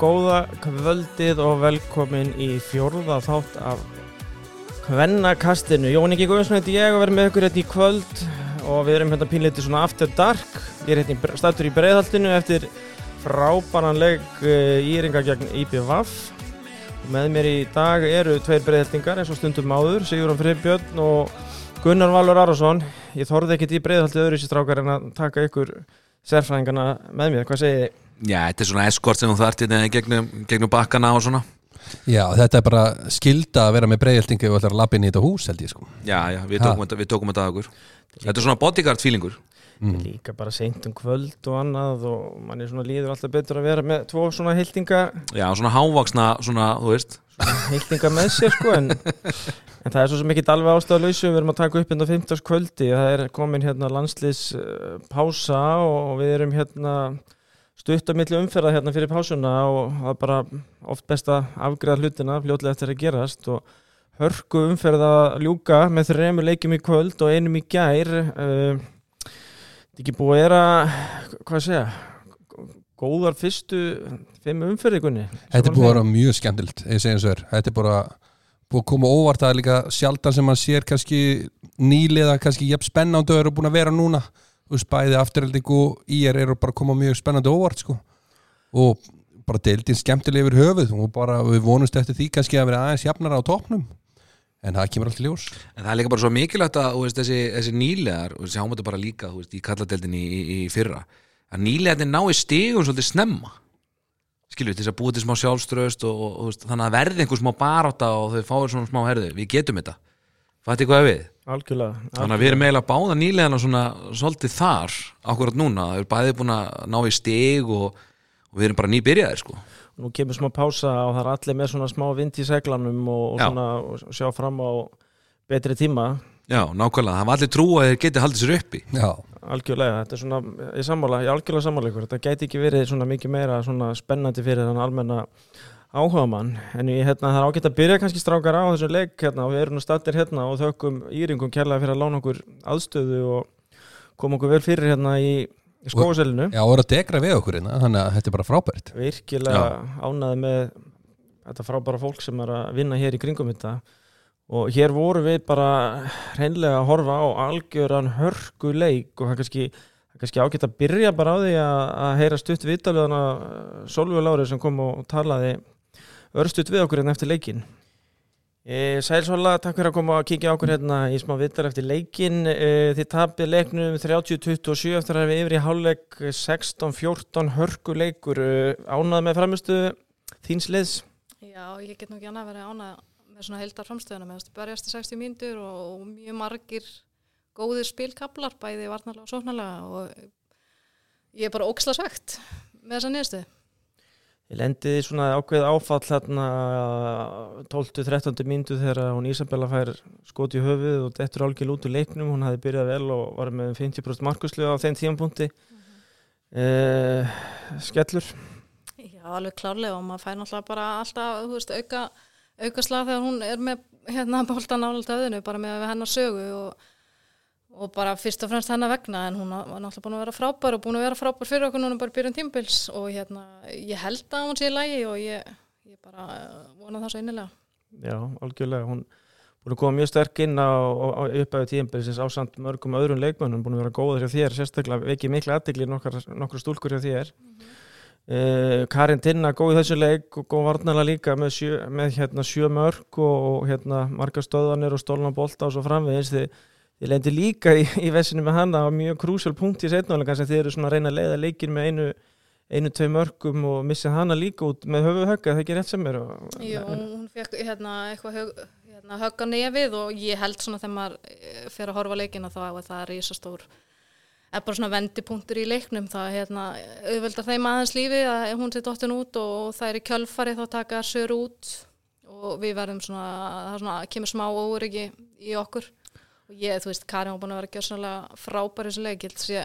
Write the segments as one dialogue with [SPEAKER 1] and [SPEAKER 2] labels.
[SPEAKER 1] Góða kvöldið og velkomin í fjórða þátt af Kvennakastinu. Jón Ingi Guðjónsson heiti ég og verður með ykkur hérna í kvöld og við erum hérna pínleiti svona after dark. Ég er hérna stættur í breiðhaltinu eftir frábæranleg uh, íringa gegn IPVAF. Með mér í dag eru tveir breiðhaltingar eins og stundum áður, Sigurðan Friðbjörn og Gunnar Valur Arason. Ég þorði ekkert í breiðhaltið öðru sér strákar en að taka ykkur sérfræðingarna með mér. Hvað segið þið?
[SPEAKER 2] Já, þetta er svona eskort sem þú þarft hérna gegnum, gegnum bakkana og svona.
[SPEAKER 3] Já, þetta er bara skilda að vera með breiðhildingu og ætla að lappa inn í þetta hús held ég sko.
[SPEAKER 2] Já, já, við tókum, þetta, við tókum þetta að okkur. Þetta er svona bodyguard feelingur.
[SPEAKER 1] Mm. Líka bara seint um kvöld og annað og mann er svona líður alltaf betur að vera með tvo svona hildinga
[SPEAKER 2] Já, svona hávaksna, svona, þú veist.
[SPEAKER 1] Svona hildinga með sér sko en, en það er svo sem ekki alveg ástæðalauðsum við erum að taka upp hérna 15. kvöldi það er komin hérna landslis uh, pása og við erum hérna stutt á milli umferða hérna fyrir pásuna og það er bara oft best að afgreða hlutina fljóðlega eftir að gerast og hörku umferða ljúka með þrejum leikjum í kvöld og einum í gær uh, þetta er ekki búið að vera hvað segja góðar fyrstu fimm umferðikunni
[SPEAKER 3] Þetta er búið að vera mjög er, þetta er bara búið að koma óvart. Er líka sjaldan sem maður sér kannski nýliða, kannski jæfn spennandi og eru búin að vera núna veist, bæði afturhalding og ír eru bara að koma mjög spennandi óvart sko. Og bara deildin skemmtileg yfir höfuð og bara við vonumst eftir því kannski að vera aðeins jafnara á topnum en það kemur alltaf ljós.
[SPEAKER 2] En það er líka bara svo mikilvægt að veist, þessi, þessi nýlegar, og þessi hámöndu bara líka veist, í kalladeldinni í, í, fyrra að nýlegarnir ná í stigum svolítið snemma. Skilju, til þess að búið til smá sjálfströst og, og, og þannig að verði einhver smá baráta og þau fáir svona smá herðu, við getum þetta. Fætti hvað við?
[SPEAKER 1] Algjörlega, algjörlega.
[SPEAKER 2] Þannig að við erum eiginlega báða nýlegarna svona svolítið þar akkurat núna, það er bæðið búin að ná í stig og, og við erum bara nýbyrjaðir sko.
[SPEAKER 1] Nú kemur smá pása og það er allir með svona smá vind í seglanum og, og, svona, og sjá fram á betri tíma.
[SPEAKER 2] Já, nákvæmlega, það var allir trú að þeir geti haldið sér uppi.
[SPEAKER 3] Já,
[SPEAKER 1] algjörlega, þetta er svona, ég sammála, ég algjörlega sammála ykkur, þetta gæti ekki verið svona mikið meira svona spennandi fyrir þann almenna áhuga mann, en ég, hérna, það er ágætt að byrja kannski strákar á þessum leik hérna og við erum nú stattir hérna og þökkum íringum kærlega fyrir að lána okkur aðstöðu og koma okkur vel fyrir hérna í, skóaselinu
[SPEAKER 3] já og eru að degra við okkur hérna þannig að þetta er bara frábært.
[SPEAKER 1] Virkilega ánæði með þetta frábæra fólk sem er að vinna hér í kringum þetta. Og hér voru við bara reynlega að horfa á algjöran hörku leik og það kannski, kannski ágætt að byrja bara á því að, að heyra stutt viðtalöðana Solveig Lári sem kom og talaði örstutt við okkur hérna eftir leikin e, Sælsóla, takk fyrir að koma og kíkja okkur hérna í smá viðtal eftir leikin e, þið tapið leiknum 30-27 eftir að við yfir í hálfleik 16-14 hörku leikur ánað með framistu þíns liðs?
[SPEAKER 4] Já, ég get nú ekki annað að vera ánað með svona heildar framstöðuna með þessu berjast í 60 mínútur og, og mjög margir góðir spilkablar bæði varnalega og sóknarlega og ég er bara óksla svegt með þessa nýjastu.
[SPEAKER 1] Ég lendiði svona ákveð áfall hérna 12-13 mínútu þegar hún Ísabella fær skot í höfuð og dettur algjörl út úr leiknum. Hún hafi byrjað vel og var með 50% markuslu á þeim tímapunkti. Uh, Skellur.
[SPEAKER 4] Já, alveg klárlega og maður fær náttúrulega bara alltaf, veist, auka, auka slag þegar hún er með hérna bóltan álega öðinu, bara með hennar sögu og, og bara fyrst og fremst hennar vegna en hún var náttúrulega búin að vera frábær og búin að vera frábær fyrir okkur núna bara í byrjun tímbils og hérna, ég held að hún sé í lægi og ég, ég bara vona það svo innilega.
[SPEAKER 1] Já, algjörlega. Hún búin að koma mjög sterk inn á, á, á uppæðu tímabilsins ásand mörgum öðrum leikmönnum búin að vera góður hjá þér, sérstaklega ekki mikla aðdegli nokkra stúlkur hjá þér. Uh, Karin Tinna góð í þessu leik og góð varnala líka með sjö, með, hérna, sjö mörg og, og hérna, þið lendi líka í, í vessinu með hana á mjög krúsjál punkt í setnálega sem þið eru svona að reyna að leiða leikin með einu, einu tvei mörgum og missa hana líka út með höfu högga, það er ekki rétt sem er? Og,
[SPEAKER 4] Jú, hún fekk hérna, eitthvað hög, hérna, högg á nefið og ég held svona þegar maður eh, fer að horfa leikina þá að það er ísastór er bara svona vendipunktur í leiknum það hérna, auðveldar þeim aðeins lífi að hún sé dottin út og það er í kjölfari þá taka sör út og við verðum svona, það svona, kemur smá óryggi í okkur og ég, þú veist, Karin var búin að vera gjörsanlega frábær í þessu leik, ég held að sé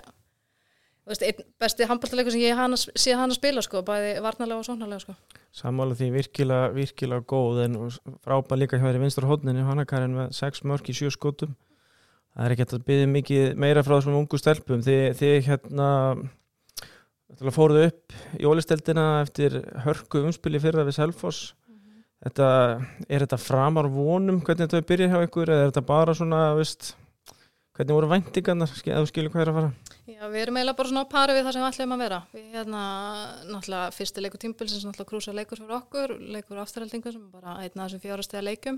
[SPEAKER 4] þú veist, einn besti handbóltaleikur sem ég hana, sé hana spila, sko, bæði varnarlega og sóknarlega, sko.
[SPEAKER 1] Sammála því virkilega, virkilega góð en frábær líka hjá þér í vinstra hodninu Hanna Karin með sex mörg í sjö skotum. Það er ekki að byggja mikið meira frá þessum ungu stelpum. Þið, þið hérna fóruðu upp í ólisteldina eftir hörku umspili fyrra við Selfoss þetta, er þetta framar vonum hvernig þetta við byrja hjá ykkur eða er þetta bara svona, veist hvernig voru væntingarnar, ef þú skilur hvað er að fara
[SPEAKER 4] Já, við erum eiginlega bara svona á pari við það sem við ætlum að vera. Við hérna, náttúrulega, fyrsti leikur tímbilsins, náttúrulega krúsa leikur fyrir okkur, leikur afturhaldingu sem bara einn af þessum fjárastega leikum.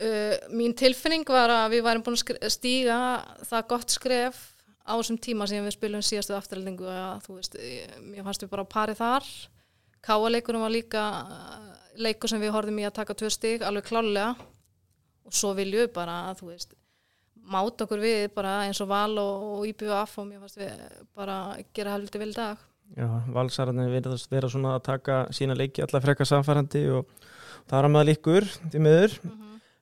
[SPEAKER 4] Uh, mín tilfinning var að við værim búin að stíga það gott skref á þessum tíma sem við spilum síðastu afturhaldingu að þú veist, ég- mér fannst við bara á pari þar. Káa-leikurinn var líka leikur sem við horfðum í að taka tvö stig, alveg klálega og svo viljum við bara að þú veist máta okkur við bara eins og Val og, og og mér fannst við bara gera helviti vel í dag.
[SPEAKER 1] Já, valsararnir verðast vera svona að taka sína leiki alla frekar samfærandi og það er að maður líkur því miður.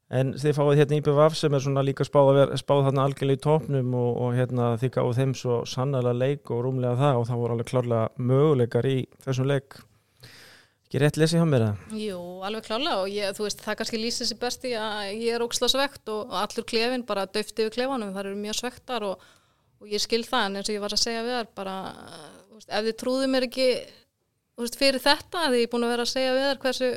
[SPEAKER 1] En þið fáið hérna IBVF sem er svona líka spáð, að vera, spáð þarna algjörlega í topnum og, og hérna þið gáðu þeim svo sannlega leik og rúmlega það og það voru alveg klárlega möguleikar í þessum leik ekki rétt lesið hjá mér það?
[SPEAKER 4] Jú, alveg klálega og ég, þú veist, það kannski lýsir sér besti að ég er óksla svegt og, allur klefin bara döfti við klefanum, það eru mjög svektar og, og ég skil það en eins og ég var að segja við þar bara, veist, ef þið trúðu mér ekki veist, fyrir þetta því ég er búin að vera að segja við þar hversu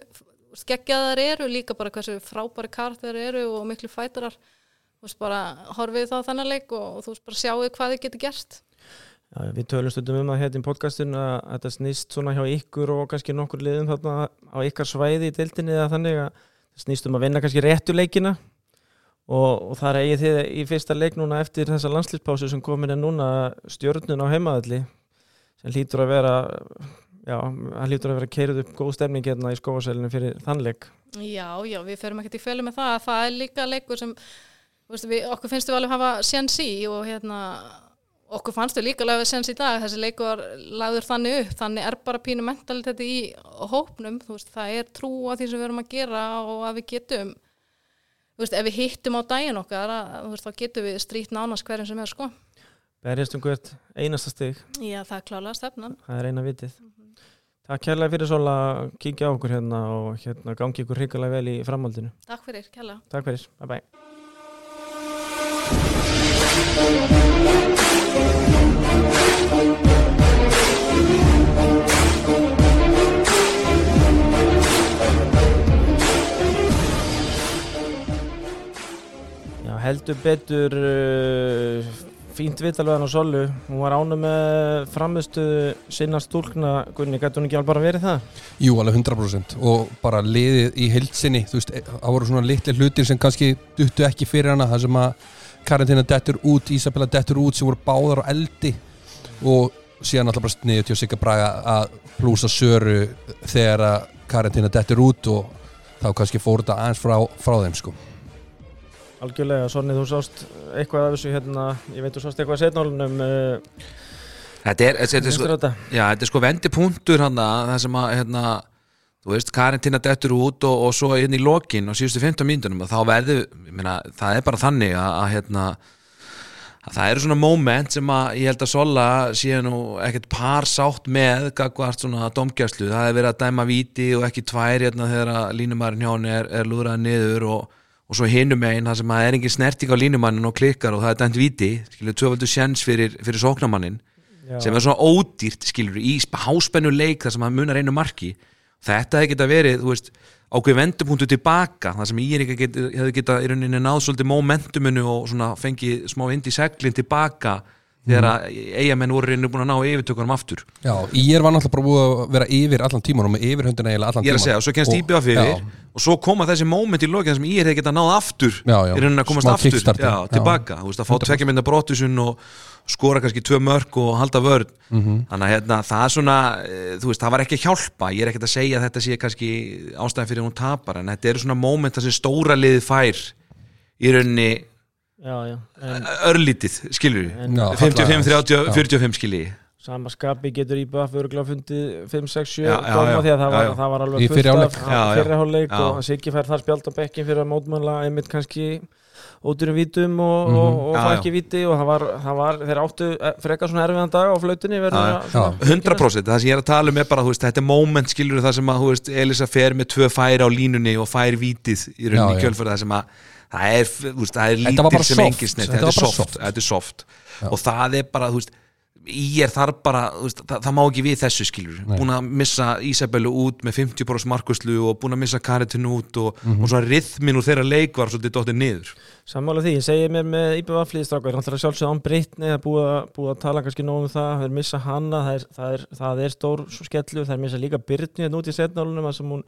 [SPEAKER 4] skeggjaðar eru, líka bara hversu frábæri karakter eru og miklu fætarar þú veist, bara horfið þá þennan leik og, og þú veist, bara sjáu hvað þið getur gert
[SPEAKER 1] Já, við tölum stundum um það hérna í podcastinu að þetta snýst svona hjá ykkur og kannski nokkur liðum þarna á ykkar svæði í deildinni eða þannig að það snýst um að vinna kannski réttu leikina. Og, og það er eigið þið í fyrsta leik núna eftir þessa landslýspásu sem komin er núna stjörnun á heimaðalli sem hlýtur að vera já, hann hlýtur að vera keirið upp góð stemning hérna í skóasælinu fyrir þann leik.
[SPEAKER 4] Já, já, við ferum ekkert í fjölu með það. Það er líka leikur sem við, okkur finnst við alveg hafa séns í og hérna okkur fannst við líka alveg séns í dag þessi leikur var lagður þannig upp. Þannig er bara pínu mentalitet í hópnum þú veist, það er trú á því sem við erum að gera og að við getum þú veist, ef við hittum á daginn okkar að, veist, þá getum við strýtt nánast hverjum sem er sko.
[SPEAKER 1] Berjast um hvert einasta stig.
[SPEAKER 4] Já, það er klálega stefnan.
[SPEAKER 1] Það er eina vitið. Takk kærlega fyrir að kíkja á okkur hérna og hérna gangi ykkur hrikalega vel í framhaldinu.
[SPEAKER 4] Takk fyrir, kella
[SPEAKER 1] Takk fyrir, bye bye heldur betur uh, fínt vitalvegan á Sollu. Hún var ánum með framistu sinna stúlkna, Gunni, gæti hún ekki alveg bara verið það?
[SPEAKER 3] Jú, alveg 100% og bara liðið í heilsinni þú veist, það voru svona litli hlutir sem kannski duttu ekki fyrir hana, það sem að Karantina dettur út, Isabella dettur út sem voru báðar á eldi. Og síðan alltaf bara sniðið til að sigga braga að plúsa söru þegar að Karantina dettur út og þá kannski fór þetta aðeins frá, frá þeim sko.
[SPEAKER 1] Algjörlega, Sonni, þú sást eitthvað af þessu hérna, ég veit þú sást eitthvað að setnálunum uh,
[SPEAKER 2] Þetta er, þetta er, sko,
[SPEAKER 1] þetta?
[SPEAKER 2] já, þetta er sko vendipunktur hann það sem að hérna, þú veist, Karintina dettur út og, og svo inn í lokin og síðustu 15 mínútonum og þá verður, ég meina, það er bara þannig að, að hérna að það eru svona moment sem að ég held að Sola sé nú ekkert par sátt með gagvart svona domgjærslu það er verið að dæma víti og ekki tvær hérna þegar að línumærin hjá hann er, er lúðrað niður og, og svo hinum einn það sem að er engin snerting á línumannin og klikkar og það er dæmt víti, skilur, tvöfaldur sjens fyrir, fyrir sóknamannin
[SPEAKER 1] Já.
[SPEAKER 2] sem er svona ódýrt skilur í sp- háspennu leik þar sem hann munar einu marki þetta hefði geta verið, þú veist ákveð vendupunktu tilbaka þar sem ég get, hefði geta í rauninni náð svolítið momentuminu og svona fengið smá vind í seglinn tilbaka þegar að eigamenn voru reynu búin að ná yfirtökunum aftur.
[SPEAKER 3] Já, ég var náttúrulega bara búið að vera yfir allan tíman og með yfirhundina eiginlega allan
[SPEAKER 2] ég er að segja, og svo kennst íbjöða fyrir
[SPEAKER 3] já,
[SPEAKER 2] og svo koma þessi moment í lokið sem ég hefði geta náð aftur
[SPEAKER 3] Já, já.
[SPEAKER 2] í rauninni að komast
[SPEAKER 3] Smá
[SPEAKER 2] aftur. tilbaka, þú veist, að fá tvekja mynda brottusun og skora kannski tvö mörg og halda vörn.
[SPEAKER 3] Mhm.
[SPEAKER 2] þannig að hérna, það er svona eh, þú veist, það var ekki að hjálpa, ég er ekkert að segja að þetta sé kannski ástæðan fyrir að hún tapar en þetta eru svona moment þar sem stóra liðið fær í rauninni örlítið, skilur við
[SPEAKER 1] En-
[SPEAKER 3] Já,
[SPEAKER 2] 55, 30,
[SPEAKER 3] Já.
[SPEAKER 2] 45 skilji
[SPEAKER 1] sama skapi getur IBF örgulega fundið 5, 6, 7
[SPEAKER 2] Já, já,
[SPEAKER 1] dóma
[SPEAKER 2] já.
[SPEAKER 1] því að það
[SPEAKER 2] Já,
[SPEAKER 1] var,
[SPEAKER 2] já.
[SPEAKER 1] það var
[SPEAKER 3] Í
[SPEAKER 1] alveg.
[SPEAKER 2] Já, já.
[SPEAKER 1] fyrri hálfleik
[SPEAKER 2] Já.
[SPEAKER 1] og Siggi fær þar spjald á bekkin fyrir að mótmæla einmitt kannski ódýrum vítum og,
[SPEAKER 3] Mhm.
[SPEAKER 1] og, og
[SPEAKER 2] Já,
[SPEAKER 1] fá
[SPEAKER 2] já.
[SPEAKER 1] ekki víti og það var, það var þeir áttu eh, frekar svona erfiðan dag á flautunni verður
[SPEAKER 2] Já,
[SPEAKER 1] að svona-
[SPEAKER 2] 100% það sem ég er að tala um er bara, þú veist, þetta er moment skilur það sem að, þú veist, Elisa fer með tvö færi á línunni og fær vítið í rauninni
[SPEAKER 3] Já,
[SPEAKER 2] í
[SPEAKER 3] já.
[SPEAKER 2] kjölfæri það sem að það er, veist, það er lítil sem
[SPEAKER 3] soft.
[SPEAKER 2] engin snett,
[SPEAKER 3] Þetta
[SPEAKER 2] þetta er þetta er soft.
[SPEAKER 3] Já.
[SPEAKER 2] og það er bara, þú veist ég er þar bara, veist, það, það má ekki við þessu skilur,
[SPEAKER 3] Nei.
[SPEAKER 2] búin að missa Ísabellu út með 50% markuslu og búin að missa Karitin út og, og svona rithmin úr þeirra leik var svolítið dóttir niður.
[SPEAKER 1] Sammála því, ég segi mér með IBV flýðstrákar, hann þarf að sjálfsögða án Brittni það er búið að, að tala kannski nóg um það það er missa hana, það er, það er, það er stór skellu, það er missa líka Brittni hérna út í setnálunum, þar sem hún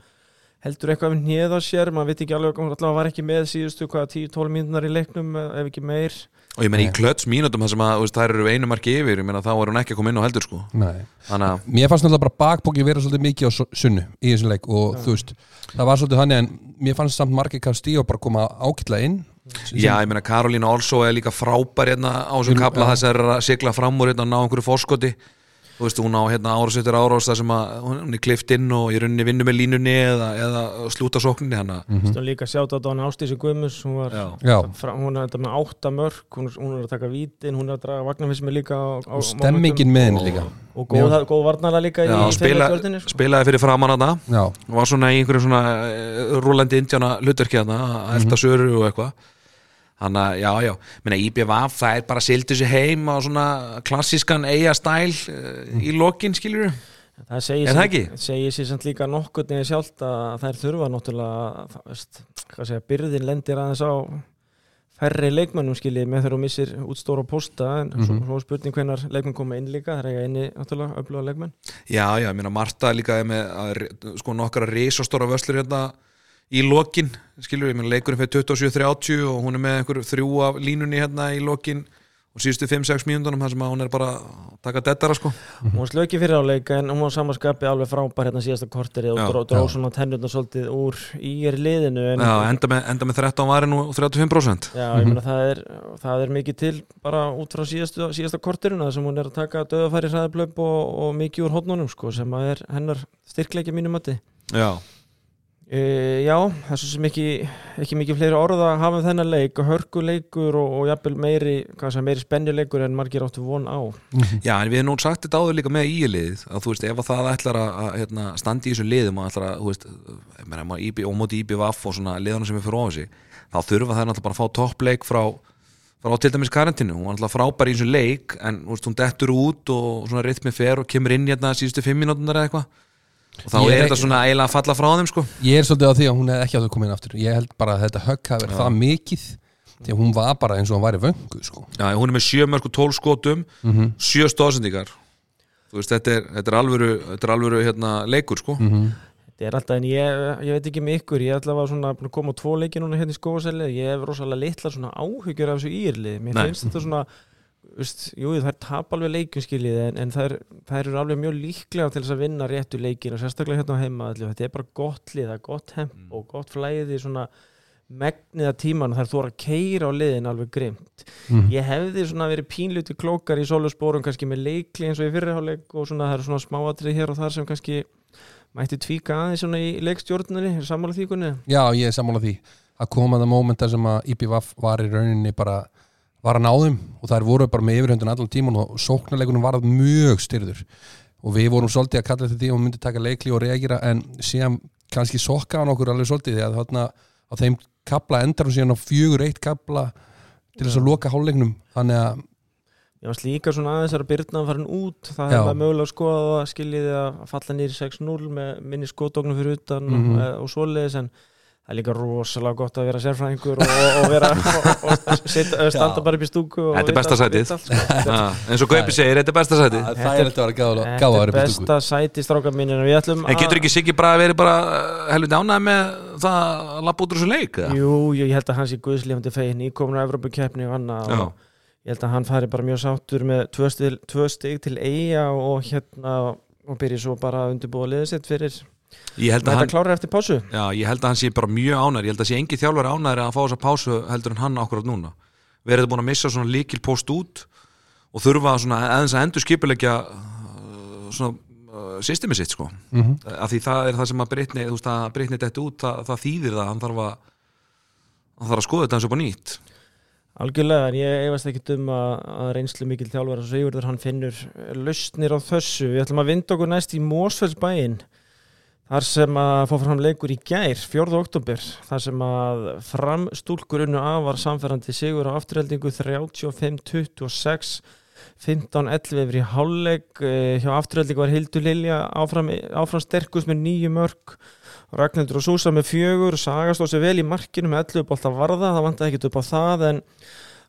[SPEAKER 1] heldur eitthvað við hnið á sér, maður veit ekki alveg allavega var ekki með síðustu hvaða 10-12 mínúnar í leiknum, ef ekki meir.
[SPEAKER 2] Og ég menn í klöts mínútum þar sem að þú veist, þær eru einu marki yfir, ég menna þá er hún ekki að koma inn á heldur sko, að
[SPEAKER 3] Mér fannst náttúrulega bara bakbóki vera svolítið mikið á su- sunnu í þessum leik og þú veist, það var svolítið þannig en mér fannst samt margir Castillo bara koma ákilla inn.
[SPEAKER 2] Já, ég meina Karolína Olsó er líka frábær hérna á þessum kapla þess að er að sigla fram úr hérna og ná einhverju fórskoti þú veist, hún á hérna árásittur árás þar sem að hún er klift inn og í rauninni vinnu með línunni eða, eða slúta sókninni hana.
[SPEAKER 3] Mhm.
[SPEAKER 1] mm. líka sjátt á Dóni Ástísi Guðmus hún var Fra, hún er þetta með átta mörg hún, hún er að taka vítin, hún er að draga vagnarfismi líka á, á
[SPEAKER 3] stemmingin með henni líka.
[SPEAKER 1] Og góð, góð varnala líka
[SPEAKER 2] Já,
[SPEAKER 1] í
[SPEAKER 2] spila,
[SPEAKER 1] þeirra sko.
[SPEAKER 2] spilaði fyrir framann
[SPEAKER 3] Já,
[SPEAKER 2] og var svona í einhverju svona uh, rúlandi indjána hlutverki hana að elda söru og eitthvað Þannig að, já, já, minna IBVF, það er bara sildu sér heim á svona klassískan eiga stæl uh, í lokin, skiljur
[SPEAKER 1] það segir sér- samt líka nokkuð neði sjálft að þær þurfa náttúrulega það, veist, hvað segja, byrðin lendir aðeins á færri leikmönnum skiljið með þegar þú missir út stóra posta en svo, svo er spurning hvenar leikmenn koma inn líka það er eiga inni náttúrulega öfluga leikmenn.
[SPEAKER 2] Já, já, ég meina Marta líka er með að, sko nokkara risastóra vöslur hérna í lokin, skilur við, leikurinn fyrir 27-30 og hún er með einhver þrjú af línunni hérna í lokin og síðustu 5-6 mínúndunum þar sem hún er bara að taka dettara sko
[SPEAKER 1] hún var slöki fyrir áleika en hún var samanskapi alveg frábær hérna síðasta korteri og
[SPEAKER 2] Já,
[SPEAKER 1] dró, dró
[SPEAKER 3] já.
[SPEAKER 1] svona tennurna svolítið úr í er liðinu en,
[SPEAKER 2] Já, enda með, enda með 13 varin og 35%
[SPEAKER 1] Já, ég meina það er, það er mikið til bara út frá síðastu, síðasta korteruna sem hún er að taka döðafæri hraðablöp og, og mikið úr hótnunum sko, sem er hennar styrkleiki mínum mati.
[SPEAKER 2] Já,
[SPEAKER 1] E, já, það er svo sem ekki, ekki mikið fleiri orða að hafa um þennan leik. Og hörkuleikur og, og jafnvel meiri, meiri spennileikur en margir áttu von á.
[SPEAKER 2] já, en við erum nú sagt þetta áður líka með íliðið að þú veist, ef að það ætlar að, að hérna, standi í þessu liðum og ætlar að, þú veist, ég meina, maður IB, og móti IBVF og svona liðanum sem er fyrir ofan sig þá þurfa það náttúrulega bara að fá toppleik frá frá til dæmis karantinu, hún var náttúrulega frábær í þessu leik en þú veist, hún dettur út og svona rytmi fer og kemur inn hérna síðustu fimm mínútunar eða eitthvað og þá
[SPEAKER 3] er
[SPEAKER 2] er þetta svona eiginlega að falla frá þeim sko
[SPEAKER 3] ég er svolítið á því að hún hefði ekki átt að koma inn aftur Ég held bara að þetta högg hafi verið það mikið því að hún var bara eins og hún var í vöngu sko.
[SPEAKER 2] Já, hún er með sjö mörg og tólf skotum
[SPEAKER 3] Mhm.
[SPEAKER 2] sjö stóðsendingar þú veist, þetta er, þetta er alvöru, þetta er alvöru hérna, leikur sko
[SPEAKER 3] Mhm.
[SPEAKER 1] Þetta er alltaf, en ég, ég veit ekki með ykkur, ég svona búin að koma á tvo leiki núna hérna í skóasæli, ég hef rosalega litla svona áhyggjur af þessu írlið, mér
[SPEAKER 2] Nei.
[SPEAKER 1] finnst þetta svona, veist, jú það er tap alveg leikjum skiljið, en, en það, er, það eru alveg mjög líklega til þess að vinna réttu leikin og sérstaklega hérna á heima, allir, þetta er bara gott lið, það er gott hemp og gott flæði svona megniða tíman og það er þú að keira á liðin alveg grimt.
[SPEAKER 3] Mhm.
[SPEAKER 1] Ég hefði svona verið pínluti klókar í sólusbórum kannski með leikli eins og í fyrirháleik og svona það eru svona smáatrið hér og þar sem kannski mætti tvíka aðeins svona í leikstjórnunni er sammála því kunni?
[SPEAKER 3] Já, ég er sammála því að koma það mómenta sem að IPVF var í rauninni bara var að náðum og þær voru bara með yfirhundun allan tíman og sóknarleikunum var mjög styrður og við vorum svolítið að kalla þetta því og myndi taka leikli og reagira en síðan kannski sokkaðan okkur alveg svolítið því að þarna á þeim kapla endar hún síðan á fjögur eitt kapla til þess að loka hálfleiknum þannig að
[SPEAKER 1] Ég var líka svona aðeins að byrna farin út það
[SPEAKER 3] Já.
[SPEAKER 1] hefði mögulega skoðað að skiljiði að falla nýri 6-0 með minni skótóknum fyrir utan
[SPEAKER 3] Mhm.
[SPEAKER 1] og, og svoleiðis en það er líka rosalega gott að vera sérfræðingur og, og vera og, og sita, standa bara upp í stúku og
[SPEAKER 2] Þetta er besta sætið. Já, eins og Gaupi segir, þetta er besta sæti
[SPEAKER 3] það
[SPEAKER 1] Þetta
[SPEAKER 3] er að vera
[SPEAKER 1] er
[SPEAKER 3] að vera
[SPEAKER 1] besta sæti stráka mínir en við ætlum
[SPEAKER 2] En getur ekki Siggi bara verið bara uh, helviti ánæði með það að lappa út úr þessu leik? eða?
[SPEAKER 1] Jú, jú, ég held að hans í guðslífandi fegin íkomin á Evrópukeppni og annað
[SPEAKER 2] Já.
[SPEAKER 1] og ég held að hann fari bara mjög sáttur með tvö stig, tvö stig til eiga og hérna og byrja svo bara að undirbúa liðið sitt fyrir
[SPEAKER 2] að
[SPEAKER 1] þetta
[SPEAKER 2] hann
[SPEAKER 1] klára eftir pásu?
[SPEAKER 2] Já, ég held að hann sé bara mjög ánæður Ég held að sé engi þjálfari ánæður að fá þessa pásu heldur en hann akkurat núna. Verið búin að missa svona líkil post út og þurfa svona aðeins að endur skipulegja svona uh, systemi sitt sko.
[SPEAKER 3] Mm -hmm.
[SPEAKER 2] af því það er það sem að Brittany, þú veist að Brittany þetta út, það, það þýðir það hann þarf að hann þarf að skoða þetta eins og bara nýtt.
[SPEAKER 1] Algjörlega, en ég efast ekki um að, að reynslu mikil þjálfur og Sigurður hann finnur lausnir á þessu. Við ætlum að vinda okkur næst í Mósfellsbæinn þar sem að fá fram leikur í gær, 4. oktober, þar sem að framstúlkur unnu af var samferðandi Sigur á afturheldingu 35-26 15-11 yfir í hálfleik. Eh, hjá afturhalding var Hildur Lilja áfram, áfram sterkus með nýju mörg Ragnhildur og Súsa með fjögur. Saga stóð sér vel í markinu með 11 upp alltaf varða, það vant ekki upp á það en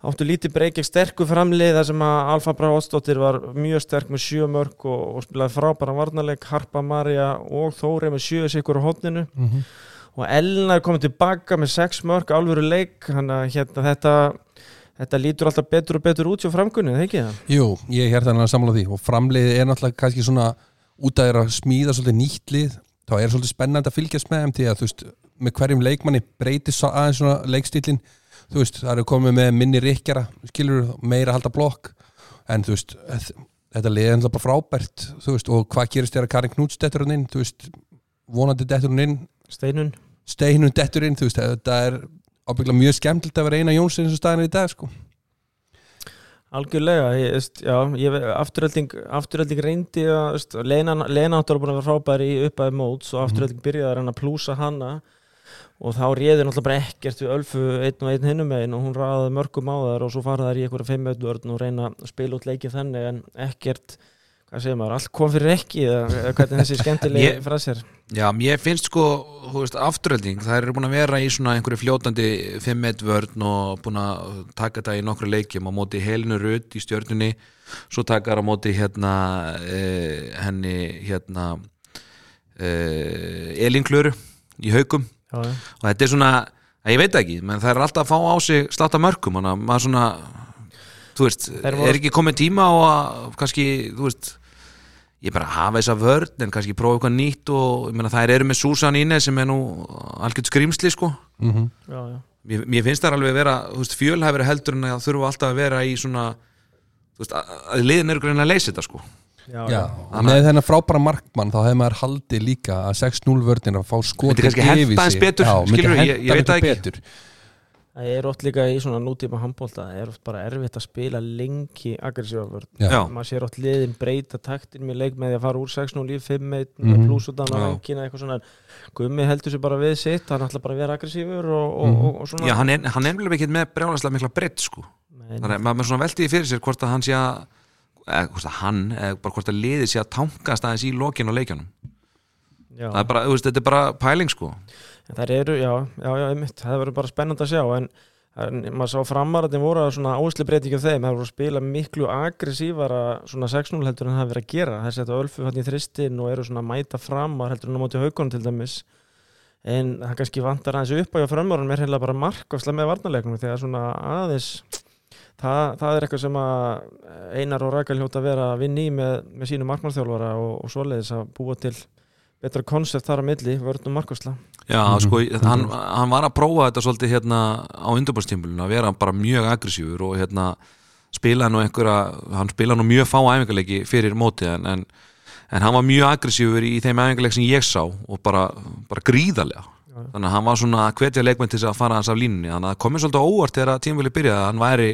[SPEAKER 1] áttu lítið breykjeg sterku framlið þar sem að Alfa Bráðsdóttir var mjög sterk með sjö mörg og, og spilaði frábæra varnarleik. Harpa Marja og Þóri með sjö sikur á hotninu
[SPEAKER 3] Mhm.
[SPEAKER 1] og Elna er komið tilbaka með sex mörg alvöru leik, þannig að hérna, þetta þetta lítur alltaf betur og betur út hjá framkunni, það ekki? Það?
[SPEAKER 3] Jú, ég er hérna að samla því. Og framliðið er náttúrulega kannski svona út að er að smíða svolítið nýtt lið. Þá er svolítið spennandi að fylgjast með þeim því að veist, með hverjum leikmanni breytir aðeins svona leikstílin þú veist, það eru komið með minni rikkjara skilur, meira halda blokk. En þú veist, þetta lið er bara frábært, þú veist, og hvað gerist þegar Karin Knúts dettur hún inn, þú veist vonandi dettur hún inn,
[SPEAKER 1] Steinun?
[SPEAKER 3] steinun dettur inn, þú veist, þetta er ábygglega mjög skemmtilegt að vera eina Jónsson og staðin er í dag, sko.
[SPEAKER 1] Algjörlega, ég, veist, já, ég, afturölding, afturölding reyndi að, veist, Lena, Lena áttur að búin að vera frábæri í uppæði móts og afturölding byrjaði að reyna að plúsa hana og þá réði náttúrulega bara ekkert við Ölfu einn og einn hinnum megin og hún ræði mörgum á þar og svo fara þær í einhverja fimmöldvörn og reyna að spila út leikið þannig en ekkert, hvað segir maður, allt kom fyrir ekki eða hvernig þessi skemmtilegi frasir
[SPEAKER 2] Já, mér finnst sko, þú veist, afturölding það eru búin að vera í svona einhverju fljótandi 5-1 vörn og búin að taka þetta í nokkru leikjum á móti Helinu Rutt í stjörnunni svo taka það á móti hérna eh, henni hérna eh, í haugum
[SPEAKER 1] Já,
[SPEAKER 2] og þetta er svona, ég veit ekki menn það er alltaf að fá á sig slátt af mörgum þannig að maður svona þú veist,
[SPEAKER 1] voru-
[SPEAKER 2] er ekki komið tíma á að kannski, þú veist ég bara hafa þessa vörn en kannski prófa eitthvað nýtt og ég meina þær eru með Susan Ine sem er nú algjörð skrimsli sko.
[SPEAKER 3] Mm
[SPEAKER 1] Já, já.
[SPEAKER 2] mér, mér finnst það alveg að vera, þú veist, fjölhæfari heldur en að þurfa alltaf að vera í svona þú veist, að, að liðin eru greinlega að leysa þetta sko.
[SPEAKER 3] og með þennan frábæra markmann þá hefði maður haldið líka að 6-0 vörðin að fá skotið
[SPEAKER 2] kannski henta aðeins betur,
[SPEAKER 3] Já, myndi
[SPEAKER 2] skilurðu, ég-
[SPEAKER 3] henta
[SPEAKER 2] ég veit það
[SPEAKER 3] miklu
[SPEAKER 2] ekki.
[SPEAKER 3] betur.
[SPEAKER 1] Það er oft líka í svona nútíma handbólta það er oft bara erfitt að spila lengi
[SPEAKER 3] Já.
[SPEAKER 2] Já.
[SPEAKER 1] maður sér átt liðin breyta taktin með leik með því að fara úr 6-0 í 5-1
[SPEAKER 3] Mhm.
[SPEAKER 1] með pluss út á
[SPEAKER 2] Já.
[SPEAKER 1] rangina eitthvað svona Gummi heldur sér bara við sitt hann ætla bara að vera aggressífur og, og,
[SPEAKER 3] Mhm.
[SPEAKER 1] og, og svona
[SPEAKER 2] Já, hann er, hann nefnilega ekki með brjálæslega mikla breytt sko
[SPEAKER 1] Men,
[SPEAKER 2] þannig að maður svona velti því fyrir sér hvort að hann sé að eða hvort að hann, eða bara hvort að liðið sé að tankast aðeins í lokin og leikjanum
[SPEAKER 1] já,
[SPEAKER 2] það er bara, veist, þetta er bara pæling sko.
[SPEAKER 1] En þær eru, já, já, já, einmitt. Það verður bara spennandi að sjá en, en maður sá voru að svona áherslu breytingi á þeim, það voru að spila miklu aggressívara svona 6-0 heldur en það verið að gera. Það setja ölfu hann í þristin og eru svona að mæta framar heldur en á móti haugunum til dæmis. En það kannski vantar aðeins upp á hjá framvarunum er heila bara markvæsla með varnarleikunum þegar svona aðeins það, það er eitthvað sem Einar og Rækal hljóta að vera að vinna í með, með sínu markmannstjálfara og, og svoleiðis að búa til betra konsept þar að milli, vörnum markvæsla
[SPEAKER 2] Já,
[SPEAKER 3] Mhm.
[SPEAKER 2] sko, hann, hann var að prófa þetta svolítið hérna á undirbúrstímbulinu að vera bara mjög aggressífur og hérna spila nú einhverja, hann spila nú mjög fá æfingarleiki fyrir mótið en, en, en hann var mjög aggressífur í þeim æfingarleik sem ég sá og bara, bara gríðarlega. Þannig að hann var svona að hvetja leikmenn til þess að fara hans af línunni. Þannig að það komið svolítið óvart þegar tímvili byrjaði að hann væri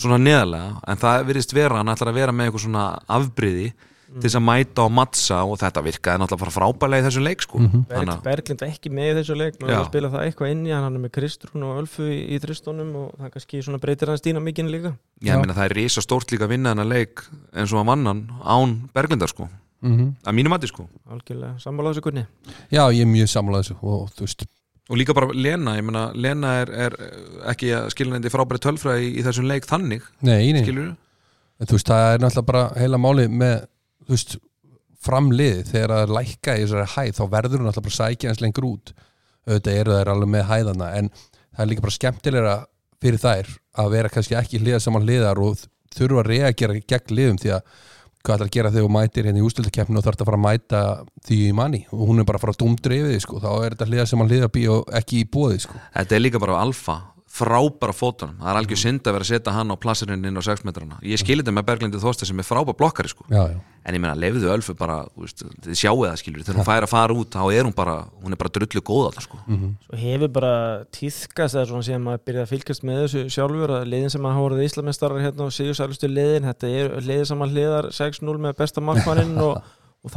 [SPEAKER 2] svona neðarlega en það virðist vera, hann ætlar að vera með eitthvað svona afbriði til þess að mæta og mattsa og þetta virkaði náttúrulega frábælega í þessum leik sko.
[SPEAKER 3] Mhm.
[SPEAKER 1] Berg,
[SPEAKER 2] Þannig að-
[SPEAKER 1] Berglind ekki með í þessu leik er
[SPEAKER 2] Já.
[SPEAKER 1] að spila það eitthvað inn í hann hann er með Kristrún og Ölfu í, í þristunum og það kannski svona breytir hans dýna mikinn líka
[SPEAKER 2] Já, ég meina það er risa stórt líka að vinna þennan leik eins og að mannan án Berglindar sko,
[SPEAKER 3] Mhm.
[SPEAKER 2] að mínu mati sko
[SPEAKER 1] algjörlega, sammála
[SPEAKER 3] og
[SPEAKER 2] líka bara Lena, ég meina Lena er, er ekki að skilnandi frábæri tölfræði í, í þessum leik þannig,
[SPEAKER 3] Nei, nei,
[SPEAKER 2] skilur
[SPEAKER 3] En þú veist, það er náttúrulega bara heila máli með, þú veist, framliði þegar það er lækka í þessari hæð þá verður hún náttúrulega bara sækja hans lengur út. Auðvitað eru þær alveg með hæðana en það er líka bara skemmtilegra fyrir þær að vera kannski ekki hliða saman hliðar og þurfa að reagera gegn liðum því að hvað ætlar að gera þegar þú mætir hérna í ústildakeppinu og þarf að fara að mæta því í manni? Og hún er bara að fara að dumdri yfir því sko, þá er þetta hliða saman hliða bí og ekki í bóði sko.
[SPEAKER 2] Þetta er líka bara alfa frábæra fótunum, það er algjör synd að vera að setja hann á plassirinn inn á 6 metrana. Ég skilir þetta með Berglindi Þorsta sem er frábær blokkari sko.
[SPEAKER 3] Já, já,
[SPEAKER 2] en ég meina, lefiðu Ölfu bara þú veist, þið sjáu það skilur, þegar hún fær að fara út þá er hún bara, hún er bara drullu góð alltaf sko.
[SPEAKER 1] Svo hefur bara eða svona síðan maður byrjaði að fylgjast með þessu sjálfur að liðin sem að hafa voruð íslamistarar hérna og sigursælustu liðin, þetta er liðin saman hliðar 6-0 með besta markmannin og, og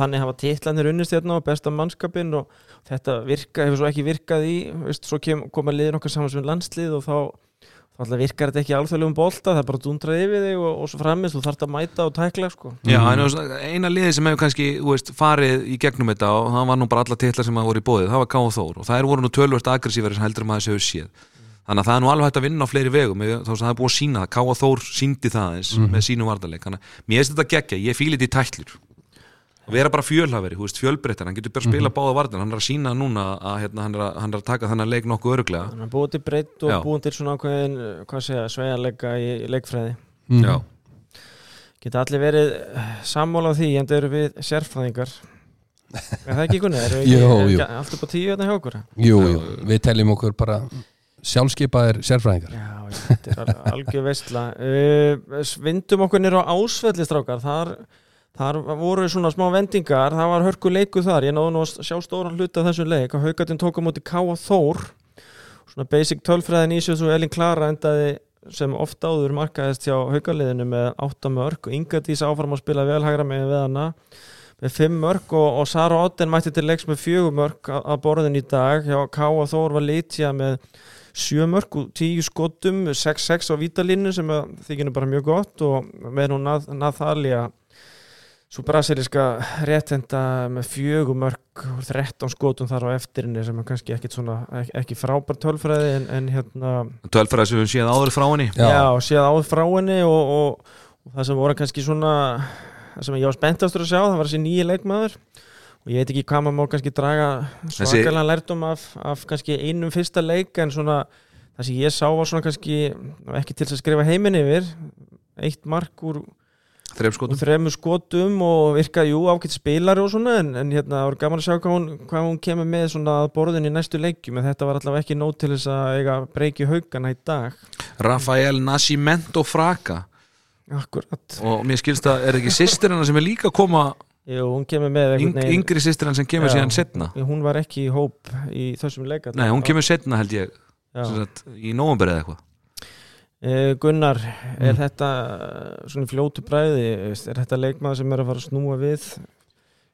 [SPEAKER 1] þetta virka, hefur svo ekki virkað í veist, svo kem, koma liðin okkar saman sem landslið og þá, alltaf virkar þetta ekki alþjóðlegum bolta, það er bara dundrað yfir þig og, og svo framist, þú þarft að mæta og tækla sko.
[SPEAKER 2] Já, en þú veist, eina liði sem hefur kannski þú veist, farið í gegnum þetta og það var nú bara alla titlar sem hafa voru í bóðið, það var K.O. Þór og það er voru nú tölvört aggressífari sem heldur maður þessi hefur séð þannig að það er nú alveg hægt að vinna á fleiri vegum þá sem það er búið að sína það, K.O. Þór síndi það eins með sínum vardarleik þannig að mér finnst þetta geggja, ég fíli þetta í tætlur og vera bara veist, fjölbreyttar hann getur bara að spila báða varðin, hann er að sína núna að hérna, hann, er að, hann er að taka þennan leik nokkuð öruglega
[SPEAKER 1] Þannig að búið til breytt og
[SPEAKER 2] Já.
[SPEAKER 1] búið til svona ákveðin, hvað segja, sveigjanleika í, í leikfræði.
[SPEAKER 2] Já,
[SPEAKER 1] Geta allir verið eh, sammála á því, en það eru við sérfræðingar. Er það ekki kunni? Erum við
[SPEAKER 3] Jú,
[SPEAKER 1] ekki,
[SPEAKER 3] jú.
[SPEAKER 1] er ekki allt upp á tíu hérna hjá okkur?
[SPEAKER 3] Jú, jú, við teljum okkur bara sjálfskeipaðir sérfræðingar
[SPEAKER 1] Já, þetta er al- algjör veistla. Uh, vindum okkur nýra á ásvellistrákar, þar, þar voru svona smá vendingar, það var hörku leiku þar, ég náðu nú að sjá stóran hluta af þessum leik. Og Haugatinn tók á móti Káa Þór, svona basic tölfræðin í og Elin Klara endaði sem ofta áður markaðist hjá Haugaliðinu með 8 mörg og Inga Dís áfram að spila velhægra með við hana. Með 5 mörg og, og Sara Otten mætti til leiks með 4 mörg að, að borðin í dag. Hjá Káa Þór var litja með 7 mörg og 10 skotum 6-6 á vítalínu sem að þykir nú bara mjög gott og með nú Nath- svo brasiliska réttenda með fjögur mörg og 13 skotum þar á eftirinni sem er kannski ekkit svona ekki, frábær tölfræði en, en hérna
[SPEAKER 2] tölfræði sem við séð áður frá henni
[SPEAKER 3] Já.
[SPEAKER 1] Já, og séð áður frá henni og, og, og það sem voru kannski svona það sem ég var spenntastur að sjá það var þessi nýji leikmaður og ég veit ekki hvað maður má kannski draga svakalega lærdum af, af kannski einum fyrsta leik en svona það sem ég sá var svona kannski ekki til að skrifa heiminn yfir eitt mark úr,
[SPEAKER 2] þreif
[SPEAKER 1] úr
[SPEAKER 2] skotum
[SPEAKER 1] þremur skotum og virkaði jú ágætt spilari og svona en, en hérna það var gaman að sjá hvað hún, hvað hún kemur með svona að borðin í næstu leikjum en þetta var allavega ekki nóg til þess að eiga breyki haugana í dag.
[SPEAKER 2] Rafael Nascimento Fraga.
[SPEAKER 1] Akkurat.
[SPEAKER 2] Og mér skilst að er ekki sýstir hennar sem er líka að koma
[SPEAKER 1] Jú, hún kemur með einhvern veginn.
[SPEAKER 2] yngri sýstir hennar sem kemur
[SPEAKER 1] Já.
[SPEAKER 2] síðan setna
[SPEAKER 1] Hún var ekki í hóp í þessum leika
[SPEAKER 2] Nei, hún kemur setna held ég. Sagt, í nóvember eða eitthvað
[SPEAKER 1] Gunnar, er
[SPEAKER 3] Mm.
[SPEAKER 1] þetta eh, svona fljótu bræði er þetta leikmaður sem er að fara að snúa við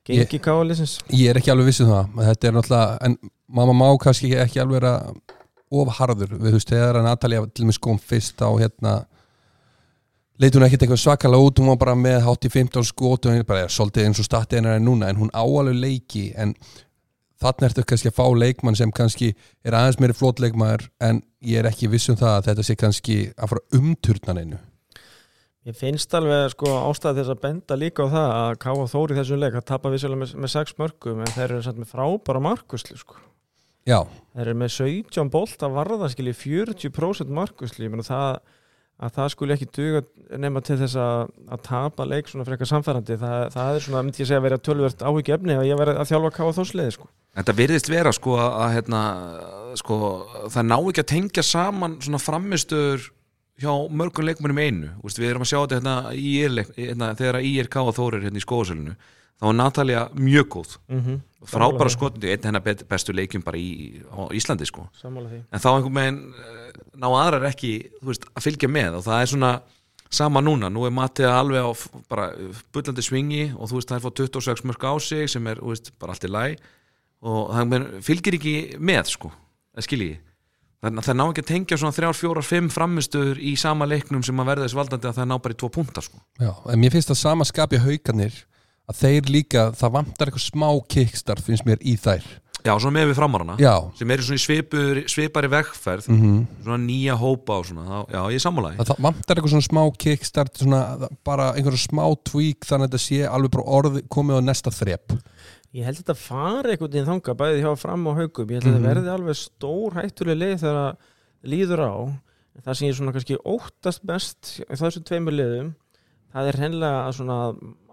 [SPEAKER 1] gengi káalisins?
[SPEAKER 3] Ég er ekki alveg vissið það að Þetta er náttúrulega, en mamma má kannski ekki alveg vera ofharður við þú veist, þegar að Natalia til mig kom fyrst á hérna leit hún ekkert eitthvað svakalega út hún var bara með hátt í 15 skot og hún er bara er svolítið eins og statið hennar en núna en hún áalveg leiki en þannig ertu kannski að fá leikmann sem kannski er aðeins meiri flott leikmaður en ég er ekki viss um það að þetta sé kannski að fara umturnan einu
[SPEAKER 1] Ég finnst alveg sko ástæði þess að benda líka á það að Káa Þóri þessum leik að tapa vissulega með, með 6 mörgum en þeir eru samt með frábæra markusli sko.
[SPEAKER 3] Já,
[SPEAKER 1] Þeir eru með 17 bolt að varða skilji 40% markusli, ég meina það að það skuli ekki duga nema til þess að, að tapa leik svona frekar samfærandi, það, það er svona, myndi ég segja að vera tölvört áhyggju efni að ég verið að þjálfa Káa Þórsliði sko.
[SPEAKER 2] Þetta virðist vera sko að, að hérna, sko, það ná ekki að tengja saman svona framistöður hjá mörgum leikmennum í einu. Úst, við erum að sjá þetta hérna, í IR, hérna, þegar IRK og Þórir hérna í skóðsölinu þá var Natalia mjög góð.
[SPEAKER 1] Mm -hmm.
[SPEAKER 2] frábæra skotandi, einn hennar bestu leikjum bara í, á Íslandi sko. En þá einhvern veginn eh, ná aðrar ekki þú veist, að fylgja með. Og það er svona sama núna, nú er Mattiða alveg á bara bullandi svingi og þú veist það er fótt 26 mörg á sig sem er þú veist, bara allt í læg og það menn, fylgir ekki með sko, það skilji þannig að það ná ekki að tengja svona 3, 4, 5 framistöður í sama leiknum sem að verða þess valdandi að það ná bara í 2 punta sko.
[SPEAKER 3] Já, en mér finnst það sama skapi haugarnir að þeir líka, það vantar eitthvað smá kickstart finnst mér í þær.
[SPEAKER 2] Já, svona með við framárana
[SPEAKER 3] Já,
[SPEAKER 2] sem eru svona í svipur, svipari vegferð
[SPEAKER 3] mm
[SPEAKER 2] svona nýja hópa og svona, þá, já, ég er sammálaði
[SPEAKER 3] það, það vantar eitthvað svona smá kickstart svona bara einhverjum smá tweak þannig að þetta sé alveg bara orð komið á næsta þrep.
[SPEAKER 1] Ég held að þetta fari einhvern veginn þanga bæði hjá fram og haugum ég held að þetta verði alveg stór hættuleg leið þegar það líður á. Það sem ég svona kannski óttast best í þessu tveimur liðum það er hennilega svona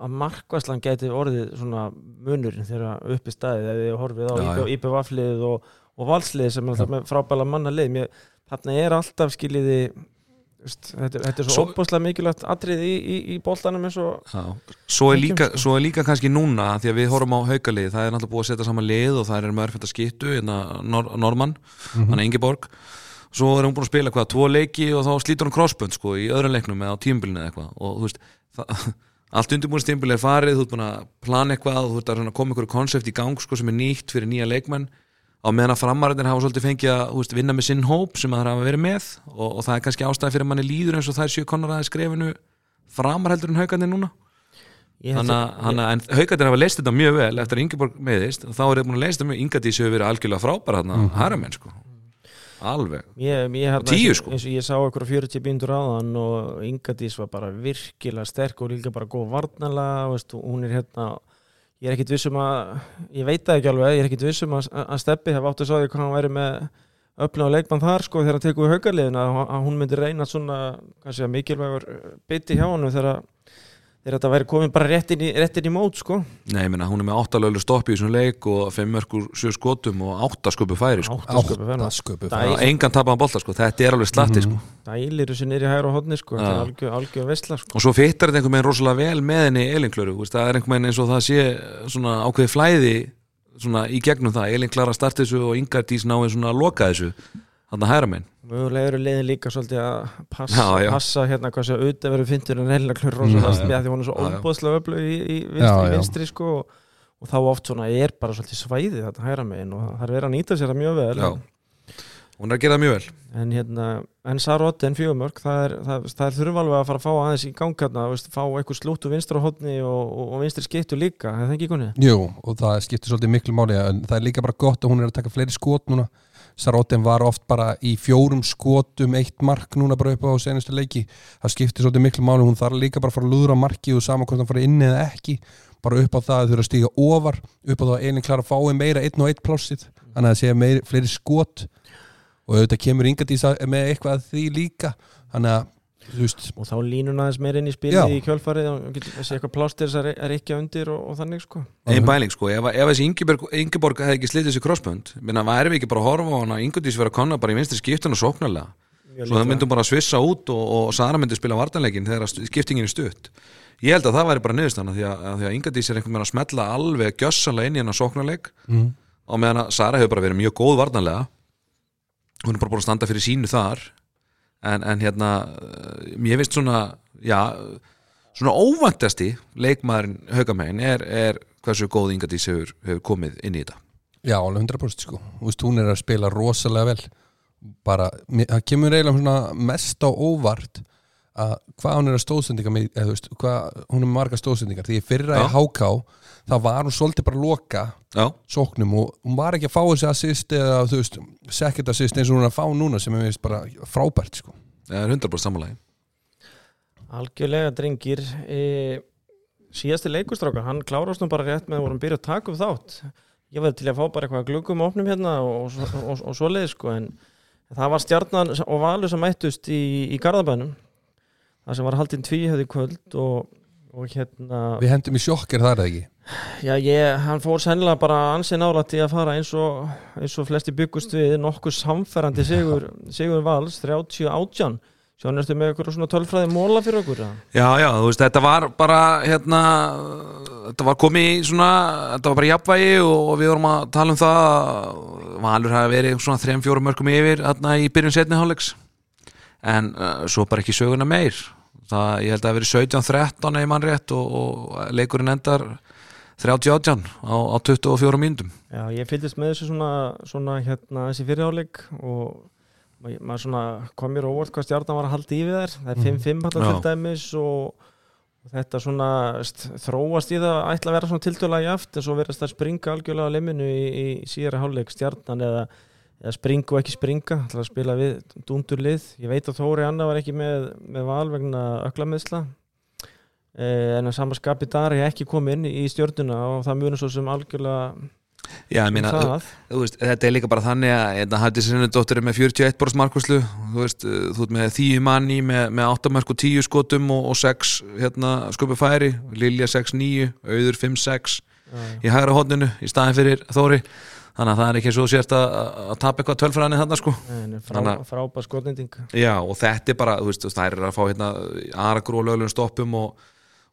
[SPEAKER 1] að markvæslan geti orðið svona munurinn þegar uppi staðið ef þið horfið á. IPVF-lið og, og valslið sem er frábæla manna lið Mér, þarna er alltaf skiljiði þetta, þetta er svo
[SPEAKER 2] Svo-
[SPEAKER 1] opbúslega mikilvægt atrið í, í, í boltanum eins og.
[SPEAKER 2] Svo er, líka,
[SPEAKER 1] sko.
[SPEAKER 2] svo er líka kannski núna því að við horfum á haukalið, það er náttúrulega búið að setja saman lið og það er með örfænt að skittu hérna Nor Norman, hann er Ingeborg svo er hún búin að spila hvað, tvo leiki og þá slítur hún crossbund sko í öðrum leiknum eða á tímbilinu eða eitthvað. Og þú veist, það, allt undirbúinst tímbil er farið, þú ert búin að plana eitthvað þú ert að að koma ykkur konsept í gang sko sem er nýtt fyrir nýja leikmenn. Á meðan að framarinn hafa svolítið fengið að veist, vinna með sinn hóp sem það hafa verið með og, og það er kannski ástæði fyrir að manni líður eins og það er sjö konar aðeins skrefinu framar heldur en haugandi núna. Þannig
[SPEAKER 1] að-
[SPEAKER 2] að, að haugandir hafa leist þetta mjög vel eftir að Ingeborg meðist og þá er þeir búin að leist þetta mjög. Ingadís hefur verið algjörlega frábær hann að haramenn sko alveg
[SPEAKER 1] Ég, ég, hérna,
[SPEAKER 2] Tíu,
[SPEAKER 1] eins og-
[SPEAKER 2] sko.
[SPEAKER 1] eins og ég sá okkur á 40 bíndur áðan og Ingadís var bara virkilega sterk og líka bara góð varnala veist, hún er hérna ég er ekkit vissum að, ég veit það ekki alveg ég er ekkit vissum að, að Steppi hef átt að sá því hvað hann væri með öflun og leikmann þar sko þegar hann tekur við haugarliðina að, að hún myndi reyna svona kannski að mikilvægur biti hjá hann þegar, þegar þetta væri komin bara rétt inn í, rétt inn í mót sko
[SPEAKER 2] Nei, ég meina, hún er með áttalölu stoppi í þessum leik og fimm mörgur sjö skotum og átta sköpu færi sko.
[SPEAKER 1] Áttasköpu fennar.
[SPEAKER 3] sköpu
[SPEAKER 1] Það
[SPEAKER 2] og engan tapaðan bolta sko. þetta er alveg slatti sko.
[SPEAKER 1] dælir þessu niður í hægra og hodni sko, þetta er algjör, algjör vesla sko.
[SPEAKER 2] og svo fittar þetta einhvern veginn rosalega vel með henni Elinklöru, veist, það er einhvern veginn eins og það sé svona ákveði flæði svona í gegnum það, Elinklara starti þessu og Ingardís náði svona að loka þessu þannig að hæra menn
[SPEAKER 1] Mögulega eru leiðin líka svolítið að passa,
[SPEAKER 2] Já, já.
[SPEAKER 1] passa hérna hvað sé auðvitað verið fyndur en reynilega klur rosalega
[SPEAKER 2] Já, já.
[SPEAKER 1] með því hún er svo óbúðslega öflug í, í vinstri,
[SPEAKER 3] já.
[SPEAKER 1] vinstri sko og, og þá oft svona er bara svolítið svæðið þetta hæra megin og það er verið að nýta sér það mjög vel
[SPEAKER 2] Já. hún er að gera það mjög vel
[SPEAKER 1] en hérna, en Sarotti en fjögumörk það er, það, það er þurfa alveg að fara að fá aðeins í gang hérna, veist, fá eitthvað slúttu vinstra hodni og, og, og vinstri skiptu líka, er það ekki koni?
[SPEAKER 3] Jú, og það skiptir svolítið miklu máli en það er líka bara gott að hún er að taka fleiri skot núna Sarotin var oft bara í fjórum skotum eitt mark núna bara upp á senustu leiki. Það skiptir svolítið miklu máli. Hún þarf líka bara að fara að lúðra marki og saman hvort hann fara inn eða ekki. Bara upp á það að þurfa að stíga ofar upp á það að einin klara að fái meira einn og eitt plássið. Þannig að það sé meiri, fleiri skot. Og auðvitað kemur Ingadís að- með eitthvað að því líka. Þannig að veist
[SPEAKER 1] og þá línun aðeins meir inn í spili
[SPEAKER 3] Já.
[SPEAKER 1] í kjölfarið og getur þessi eitthvað plástir að er ekki undir og, og þannig sko.
[SPEAKER 2] Einn bæling sko, ef, ef þessi Ingeborg, hefði ekki slitið þessi crossbönd minna, væri við ekki bara að horfa á hana? Ingardís vera að konna bara í vinstri skiptun og sóknarlega. Svo það myndum bara að svissa út og, og Sara myndi spila vartanleikin þegar skiptingin er stutt. Ég held að það væri bara niðurstana því að, að, því að Ingadís er einhvern veginn að smetla alveg gjössanlega inn í en, en hérna mér finnst svona já, svona óvæntasti leikmaðurinn haugamegin er, er hversu góð Ingadís hefur, hefur komið inn í þetta.
[SPEAKER 3] Já, alveg 100% sko. Þú veist, hún er að spila rosalega vel. Bara, það kemur eiginlega svona mest á óvart að hvað hún er að stóðsendinga með, eða þú veist, hvað hún er marga stóðsendingar, því fyrra í HK þá var hún svolítið bara að loka
[SPEAKER 2] já,
[SPEAKER 3] sóknum og hún var ekki að fá þessi assist eða þú veist, second assist eins og hún er að fá núna sem er veist bara frábært sko.
[SPEAKER 2] Það er 100% sammalagi
[SPEAKER 1] Algjörlega drengir. E, síðasti leikustrákar, hann klárast nú bara rétt með að vorum byrja að taka upp þátt. Ég var til að fá bara eitthvað gluggum opnum hérna og, og, og, og svoleið sko en það var stjarnan og valur sem mættust í, í Garðabænum. Það sem var haldinn tvíhjöði kvöld og, og hérna
[SPEAKER 3] Við hendum í sjokkir þar eða ekki
[SPEAKER 1] já ég, hann fór sennilega bara ansið nálægt í að fara eins og eins og flesti byggust við nokkuð samferrandi sigur, sigur vals 30 átján. Ertu með eitthvað svona tölfræði móla fyrir okkur eða?
[SPEAKER 2] Já, já, þú veist, þetta var bara hérna, þetta var komið í svona, þetta var bara jafnvægi og, og við vorum að tala um það að Valur hafi verið svona 3-4 mörgum yfir hérna í byrjun setni hálfleiks. En uh, svo bara ekki söguna meir. Það, ég held að það hafi verið 17-13 ef mann rétt og, og leikurinn endar 30-18 á, á 24 mínútum.
[SPEAKER 1] Já, ég fylgist með þessu svona, svona hérna þessi fyrirháleik og ma- maður svona kom mér á óvart hvað stjarnan var að halda í við þær. Það er 5-5 alltaf
[SPEAKER 2] Já.
[SPEAKER 1] dæmis og, þetta svona st, þróast í það að ætla að vera svona tiltölulega jaft en svo verðast það springa algjörlega á liminu í, í síðara háleik stjarnan eða, eða springa og ekki springa ætla að spila við dúndur lið. Ég veit að Þóri Anna var ekki með, með val vegna öklameðsla eh, en að samaskapi Dari ekki komið inn í stjörnuna og það munur svo sem algjörlega
[SPEAKER 2] Já, ég meina, þú veist, þetta er líka bara þannig að þetta hætti sinni dóttir er með 41 borðs markvæslu þú veist, uh, þú ert með 10 manni með, með 8 mark og 10 skotum og, og 6 hérna, sköpu færi Lilja 6-9, Auður 5-6 í hægra hodninu í staðin fyrir Þóri. Þannig að það er ekki svo sért að, að tapa eitthvað tölfræðinni sko.
[SPEAKER 1] Frá,
[SPEAKER 2] Þannig að-
[SPEAKER 1] frábær skotnending.
[SPEAKER 2] Já, og þetta er bara, þú veist, það er að fá hérna aragrú og lögulegum stoppum og,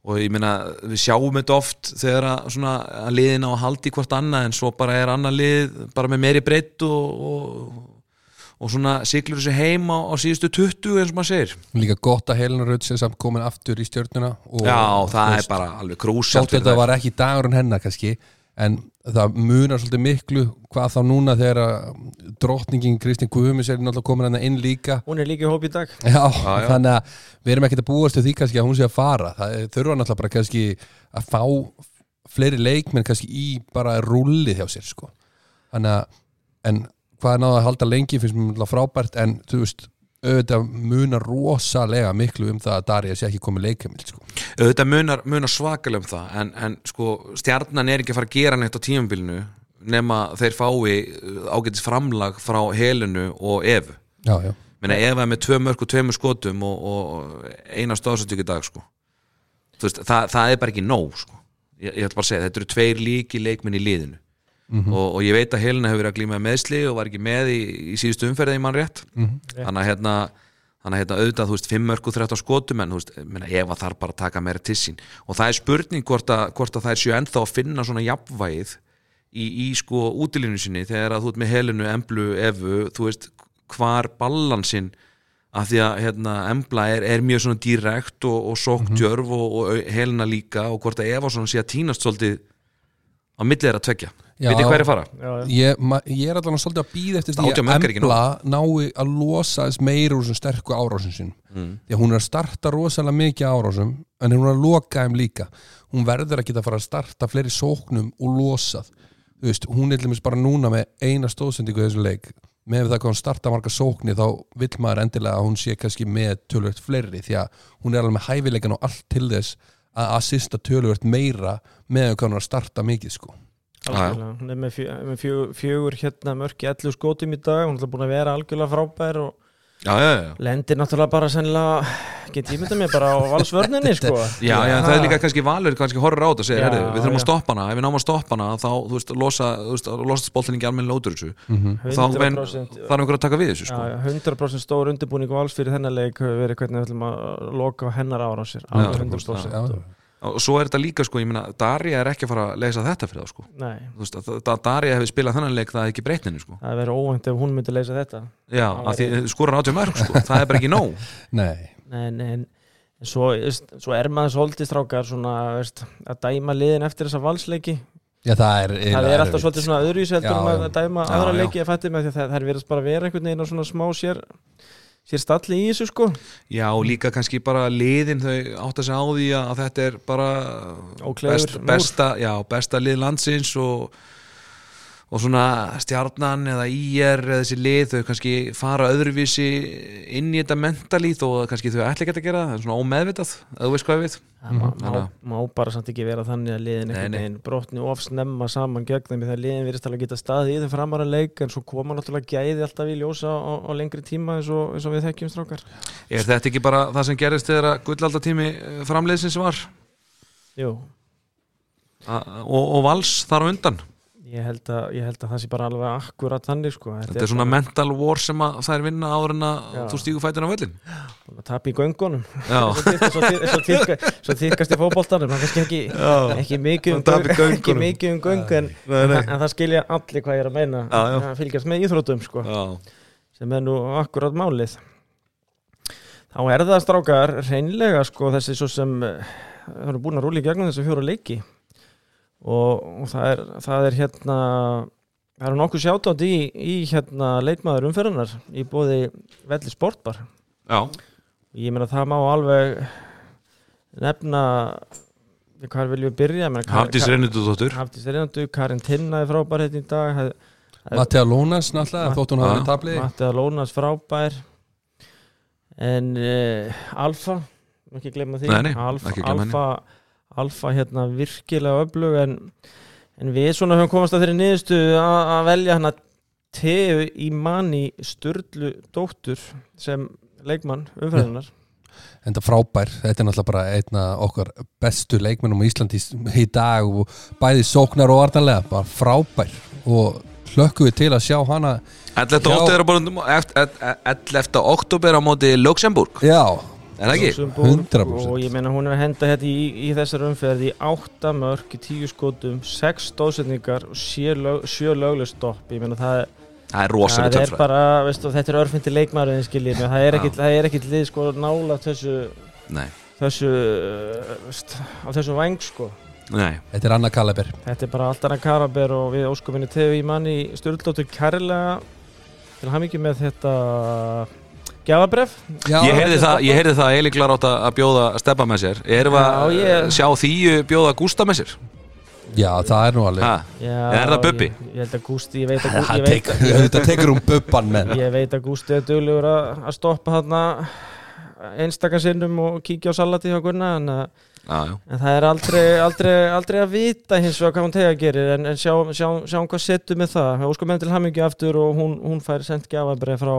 [SPEAKER 2] og ég meina, við sjáum þetta oft þegar að, svona, að liðin á að haldi hvort annað en svo bara er annað lið bara með meiri breytt og, og, og svona siglur þessu heim á, á síðustu 20 eins og maður segir.
[SPEAKER 3] Líka gott að Helena Rödd sé samt komin aftur í stjörnuna og,
[SPEAKER 2] Já, það
[SPEAKER 3] veist,
[SPEAKER 2] er bara alveg krúsjalt
[SPEAKER 3] Þótt þetta var ekki dagurinn hennar kannski en það munar svolítið miklu hvað þá núna þegar að drottningin Kristín Guðumis er náttúrulega komin hann inn líka.
[SPEAKER 1] Hún er líka í hóp í dag.
[SPEAKER 3] Já,
[SPEAKER 2] já.
[SPEAKER 3] þannig að við erum ekkert að búast til því kannski að hún sé að fara. Það þurfa náttúrulega bara kannski að fá fleiri leikmenn kannski í bara rúllið hjá sér sko. Þannig að, en hvað er náða að halda lengi finnst mér náttúrulega frábært en þú veist, auðvitað munar rosalega miklu um það að Darja sé ekki komið leikamild sko.
[SPEAKER 2] Þetta munar, munar svakalega um það en, en sko stjarnan er ekki að fara að gera neitt á tímabilinu nema þeir fái uh, ágætis framlag frá helinu og efu
[SPEAKER 3] Já, já,
[SPEAKER 2] Meina, Eva er með tvö mörg og tveimur skotum og, og eina stóðsatök í dag sko. Veist, það, það er bara ekki nóg sko. ég, ég ætla bara að segja, þetta eru tveir líki leikmenn í liðinu og, og ég veit að Helena hefur verið að glíma með meðsli og var ekki með í, í síðustu umferði í mann rétt. Þannig að hérna þannig að hérna auðvitað, þú veist, 5 mörg og 13 skotum en þú veist, minna, Eva þarf bara að taka meira til sín og það er spurning hvort að, hvort að það er séu ennþá að finna svona jafnvægið í, í sko útilínu sinni þegar að þú ert með Helenu, Emblu, Evu þú veist, hvar ballansinn af því að hérna, Embla er, er mjög svona direkt og, og sóktjörf og, og Helena líka og hvort að Eva svona sé að tínast svolítið á millið þeirra tveggja
[SPEAKER 3] Já.
[SPEAKER 2] veit ég hver er fara?
[SPEAKER 1] já, já.
[SPEAKER 3] ég, ma, ég er allavega svolítið að býða eftir því að Embla nái að losa þess meira úr þessum sterku árásum sínum
[SPEAKER 2] Mm.
[SPEAKER 3] því að hún er að starta rosalega mikið árásum en hún er að loka þeim líka hún verður að geta að fara að starta fleiri sóknum og losað veist, hún er til dæmis bara núna með eina stóðsendingu í þessu leik með það hvað hún starta marga sókni þá vill maður endilega að hún sé kannski með tölvöld fleiri því að hún er alveg með hæfileikan og allt til þess að assista tölvöld meira með hvað hún er að starta mikið sko
[SPEAKER 1] Algjörlega. hún er með, fjö, með fjögur, fjögur hérna mörk í 11 skotum í dag. Hún er búin að vera algjörlega frábær og
[SPEAKER 2] Já, já, já.
[SPEAKER 1] lendir náttúrulega bara sennilega get ég mynda mig bara á valsvörninni sko.
[SPEAKER 2] Já, já, það er líka kannski valur kannski horfur á þetta og segir,
[SPEAKER 1] Já,
[SPEAKER 2] herri, við þurfum að stoppa hana. Ef við náum að stoppa hana, þá, þú veist, losa þú veist, losa spoltin ekki almennilega út úr þessu. Þá ven,
[SPEAKER 1] 100%
[SPEAKER 2] þarf einhver að taka við þessu, sko.
[SPEAKER 1] Já, 100% stór undirbúning vals fyrir þennan leik hefur verið hvernig við ætlum að loka á hennar ára á sér
[SPEAKER 2] Já,
[SPEAKER 1] alveg
[SPEAKER 2] 100%,
[SPEAKER 1] 100%
[SPEAKER 3] Já.
[SPEAKER 2] Og svo er þetta líka, sko, ég meina, Darja er ekki að fara að leysa þetta fyrir það, sko.
[SPEAKER 1] Nei,
[SPEAKER 2] þú veist, að, að Darja hefur spilað þennan leik það er ekki breytninu, sko.
[SPEAKER 1] Það verið óvænt ef hún myndi leysa þetta.
[SPEAKER 2] Já, að því skorur átjum mörg, sko, það er bara ekki nóg.
[SPEAKER 3] Nei,
[SPEAKER 1] Nei, nei, svo, svo er maður svolítið strákar svona, veist, að dæma liðin eftir þessa valsleiki.
[SPEAKER 3] Já það er
[SPEAKER 1] það er alltaf svolítið svona um að dæma
[SPEAKER 2] Já,
[SPEAKER 1] aðra
[SPEAKER 2] já.
[SPEAKER 1] leiki að fætti með því að það, það er verið bara að vera einhvern veginn á svona smá sér sér stalli í þessu sko?
[SPEAKER 2] Já, líka kannski bara liðin þau átt að segja á því að þetta er bara best, besta, já, besta lið landsins og, og svona stjarnan eða IR eða þessi lið, þau kannski fara öðruvísi inn í þetta mentalíð og kannski þau ætla ekki að gera það, það er svona ómeðvitað að þú veist hvað við
[SPEAKER 1] það má, má, má bara samt ekki vera þannig að liðin
[SPEAKER 2] nei.
[SPEAKER 1] veginn brotni of snemma saman gegn þeim þegar liðin virðist alveg geta staðið í þeim framara leik en svo koma náttúrulega gæði alltaf í ljósa á, á lengri tíma eins og, eins og við þekkjum strákar.
[SPEAKER 2] Er þetta ekki bara það sem gerist þegar gullaldatími eh, framleiðsins var?
[SPEAKER 1] Jú,
[SPEAKER 2] A og, og vals þar á undan
[SPEAKER 1] ég held að, ég held að það sé bara alveg akkurat þannig sko.
[SPEAKER 2] Þetta er svona mental war sem að það er vinna áður en að
[SPEAKER 1] Já.
[SPEAKER 2] þú stígur fætina á völlin
[SPEAKER 1] að tapa í göngunum. Svo, tíðkast í fótboltanum það er kannski ekki, ekki mikið um um göng en,
[SPEAKER 2] nei.
[SPEAKER 1] en það skilja allir hvað ég er að meina.
[SPEAKER 2] Já, já.
[SPEAKER 1] að fylgjast með íþrótum sko,
[SPEAKER 2] já.
[SPEAKER 1] sem er nú akkurat málið. Þá er það strákar reynlega sko þessi svo sem eh, það eru búin að rúli í gegnum þessu fjóra leiki og, og það, er, það er hérna það eru nokkuð sjátátt í, í hérna leikmaður umferðunar í bóði velli sportbar.
[SPEAKER 2] Já.
[SPEAKER 1] ég meina það má alveg nefna hvað viljum við byrja? Ég meina, Kar-
[SPEAKER 2] Hafdís Reynardóttur
[SPEAKER 1] Hafdís Reynandu, Karin Tinna er frábær hérna í dag. Hef,
[SPEAKER 3] Mattea Lónas náttúrulega,
[SPEAKER 1] Ma-
[SPEAKER 3] þótt hún verið tablið
[SPEAKER 1] Mattiða Lónas frábær. En uh, Alfa ekki glemma því. Alfa. Alfa, hérna virkilega öflug en, en við svona höfum komast að þeirri niðurstu að velja hana Teu í manni Sturlu dóttur sem leikmann umferðinar
[SPEAKER 3] En það frábær, þetta er náttúrulega bara einna okkar bestu leikmennum á Íslandi í, í dag og bæði sóknar og vartanlega, bara frábær og hlökkum við til að sjá hana
[SPEAKER 2] 11.
[SPEAKER 3] Já.
[SPEAKER 2] oktober á borðum- eft- eft- 11. oktober á móti Luxemburg
[SPEAKER 3] Já,
[SPEAKER 2] er það ekki?
[SPEAKER 1] Luxembourg
[SPEAKER 3] 100%.
[SPEAKER 1] og ég meina hún er að henda hérna í, í þessar umferð í 8 mörg, 10 skotum 6 stóðsetningar og 7 löglega stopp ég meina það,
[SPEAKER 2] það er rosalega
[SPEAKER 1] það er
[SPEAKER 2] tölfræð
[SPEAKER 1] bara veistu, þetta er örfindi leikmaður skiljið mig. Það er er ekkit lið sko nála þessu
[SPEAKER 2] Nei.
[SPEAKER 1] þessu veist, á þessu væng sko.
[SPEAKER 2] Nei,
[SPEAKER 3] Þetta er Anna Kalaber
[SPEAKER 1] Þetta er bara allt annað karaber og við óskuminni tegum í manni Sturldóttur kærlega til hamingi með þetta gjafabref
[SPEAKER 3] Já,
[SPEAKER 2] ég heyrði það, ég heyrði það að Eli Klar átt að bjóða Steppa með sér. Erum við
[SPEAKER 1] Já,
[SPEAKER 2] að
[SPEAKER 1] ég-
[SPEAKER 2] sjá þýju bjóða Gústa með sér?
[SPEAKER 3] já, það er nú alveg.
[SPEAKER 2] Ha?
[SPEAKER 1] Já,
[SPEAKER 2] Er það Bubbi?
[SPEAKER 1] Ég, ég held að Gústi, ég veit að, Gú-
[SPEAKER 3] Það
[SPEAKER 1] ég veit,
[SPEAKER 3] Þetta tekur um bubban menn
[SPEAKER 1] ég veit að Gústi er duglegur að, að stoppa þarna einstaka sinnum og kíkja á salati hjá Gunna en, að-
[SPEAKER 2] Já, já.
[SPEAKER 1] en það er aldrei, aldrei, aldrei að vita hins vegar hvað hún tega gerir en, en sjá, sjá, sjáum hvað setur með það. Óskum henni til hamingi aftur og hún, hún fær sendt gjafabref frá,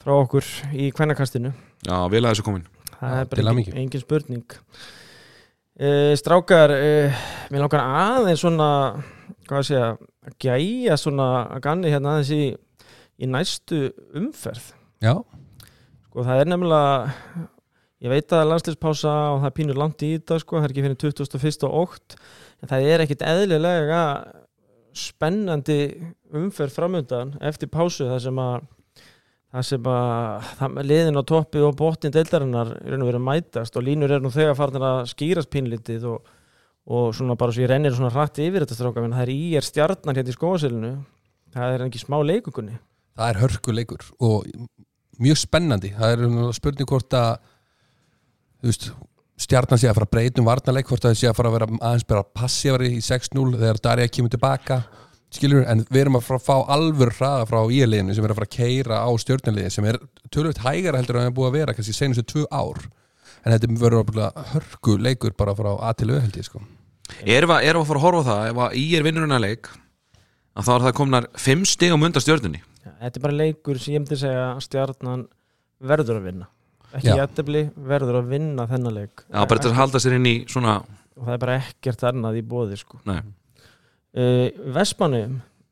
[SPEAKER 1] frá okkur í kvennakastinu.
[SPEAKER 2] Já, vel að þessu komin.
[SPEAKER 1] Það er bara engin, engin spurning. Uh, Strákar uh, mér langar aðeins svona hvað að segja, að gæja svona að ganni hérna aðeins í, í næstu umferð.
[SPEAKER 3] Já,
[SPEAKER 1] sko það er nefnilega ég veit að það er landslýspása og það er pínur langt í þetta sko, það er ekki fyrir 21. og 8 en það er ekkit eðlilega spennandi umferð framöndan eftir pásu þar sem að það sem að liðin á toppi og botnin deildarinnar er að mætast og línur er nú þegar farin að skýrast pínlítið og, og svona bara svo ég rennir svona hratt yfir þetta stráka en það er í er stjarnan hérna í skóasilinu það er ekki smá leikugunni
[SPEAKER 3] það er hörkuleikur og mjög spennandi. Það er nú spurning hvort að þú veist, stjarnan sé að fara að breytum varnarleik, hvort að það sé að fara að vera aðeins bara passífari í 6-0 þegar Darja kemur tilbaka skilur, en við erum að fara að fá alvör hraða frá íliðinu sem er að fara að keira á stjórnarliði sem er tölvöld hægara heldur en það er búið að vera kannski senustu tvö ár. En þetta verður að hörku leikur bara frá A til Ö held ég sko.
[SPEAKER 2] Erum við að fara að horfa á það? Ef að í er vinnurinn að leik að þá er það komnar fimm stigum undan stjörnunni.
[SPEAKER 1] Já, þetta er bara leikur sem ég myndi segja að stjarnan verður að vinna. Ekki
[SPEAKER 3] Já.
[SPEAKER 1] jættefli, verður að vinna þennan leik.
[SPEAKER 2] Já, bara til að halda sér inn í svona
[SPEAKER 1] og það er bara ekkert annað í bóði sko.
[SPEAKER 2] Nei,
[SPEAKER 1] uh, Vestmanni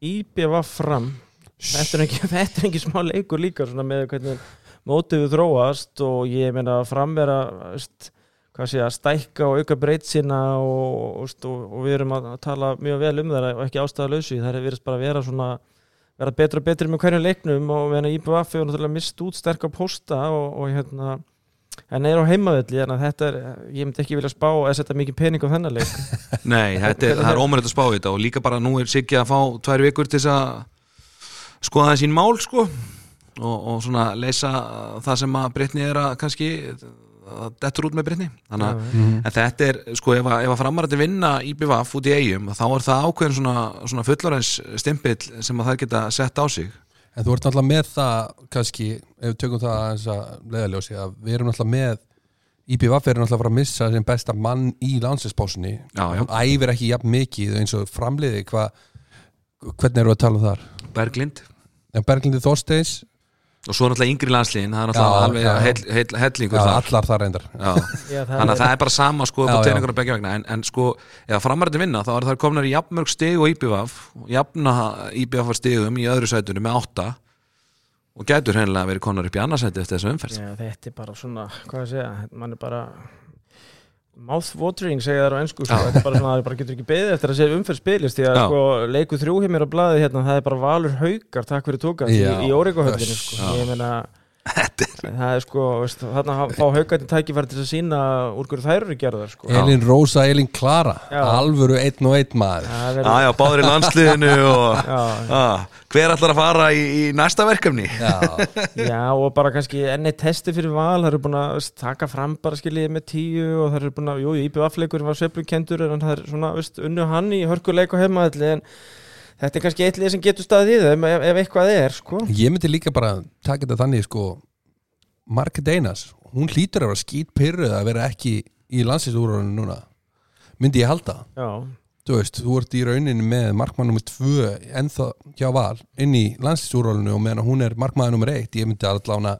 [SPEAKER 1] IBV fram. Þetta er, ekki, þetta er ekki smá leikur líka með hvernig mótið við þróast og ég meina fram vera veist, hvað sé að stækka og auka breyt sína og, og, og, við erum að tala mjög vel um það og ekki ástæðalausu það er verið bara að vera svona vera betra og betri með hverju leiknum og meðan IBF hefur náttúrulega mist út sterk á posta og, og hérna en er á heimavelli, en þetta er ég myndi ekki vilja spá að setja mikið pening á þennan leik.
[SPEAKER 2] Nei þetta er, það er ómennilegt að spá þetta og líka bara nú er Siggi að fá tvær vikur til að skoða það sín mál sko. Og, og svona leysa það sem að Brittni er að kannski að dettur út með Brittni þannig að En þetta er, sko, ef að, ef að framarandi vinna í BVF út í eigum, þá er það ákveðin svona, svona fullorins stimpill sem að það geta sett á sig.
[SPEAKER 3] En þú ert náttúrulega með það kannski, ef við tökum það aðeins að leiðaljósi, að við erum náttúrulega með IPVF er náttúrulega að fara að missa sem besta mann í landsinspásinni hún æfir ekki jafn mikið eins og framliði hva, hvernig eru að tala um þar?
[SPEAKER 2] Berglind.
[SPEAKER 3] en Berglindi Þorsteins
[SPEAKER 2] Og svo er náttúrulega yngri landsliðin, það er náttúrulega alveg hellingur
[SPEAKER 3] já,
[SPEAKER 2] þar.
[SPEAKER 3] allar þar reyndar
[SPEAKER 2] Já.
[SPEAKER 1] Já,
[SPEAKER 2] Þannig að það er bara sama sko en, en sko, ef framarandi vinna þá er það komnar í jafnmörg stig og IBVF jafna IBVF stigum í öðru sætunum með átta og gætur hennilega verið konar upp í annarsæti eftir þessu umferð.
[SPEAKER 1] Já, þetta er bara svona, hvað að segja, mann er bara mouth-watering segja þær á ennsku, sko. Þetta er bara svona, það bara getur ekki beðið eftir að segja umferð spilist, því að sko, leiku þrjú hjá mér á blaði hérna, það er bara valur haukar, takk fyrir tókast í, í Órikohöllinu, sko, ég meina það er sko, veist, þarna fá haukandi tækifæri til að sína úr hverju þær eru gerðar, sko.
[SPEAKER 3] Elin Rósa, Elin Klara
[SPEAKER 1] Já.
[SPEAKER 3] alvöru einn og einn maður.
[SPEAKER 2] Já,
[SPEAKER 1] verður-
[SPEAKER 2] já, báður í landsliðinu og
[SPEAKER 1] Já,
[SPEAKER 2] ah, hver ætlar að fara í, í næsta verkefni?
[SPEAKER 3] Já,
[SPEAKER 1] Já og bara kannski enni testi fyrir val það eru búin að veist, taka fram bara skiljið með tíu og það eru búin að, jú, IBF-leikurinn var sveiflukendur en það er svona, veist, unnu hann í hörkuleik og heimaðalli en þetta er kannski eitt lið sem getur staðið í þeim ef, ef eitthvað er, sko.
[SPEAKER 3] Ég myndi líka bara taka þetta þannig sko Market Einas, hún hlýtur að vera skýt pyrruð að vera ekki í landsinsúrunum núna myndi ég halda.
[SPEAKER 1] Já,
[SPEAKER 3] þú veist, þú ert í rauninni með markmann nummer tvö ennþá hjá val inn í landsinsúrunum og meðan hún er markmann nummer eitt, ég myndi allavega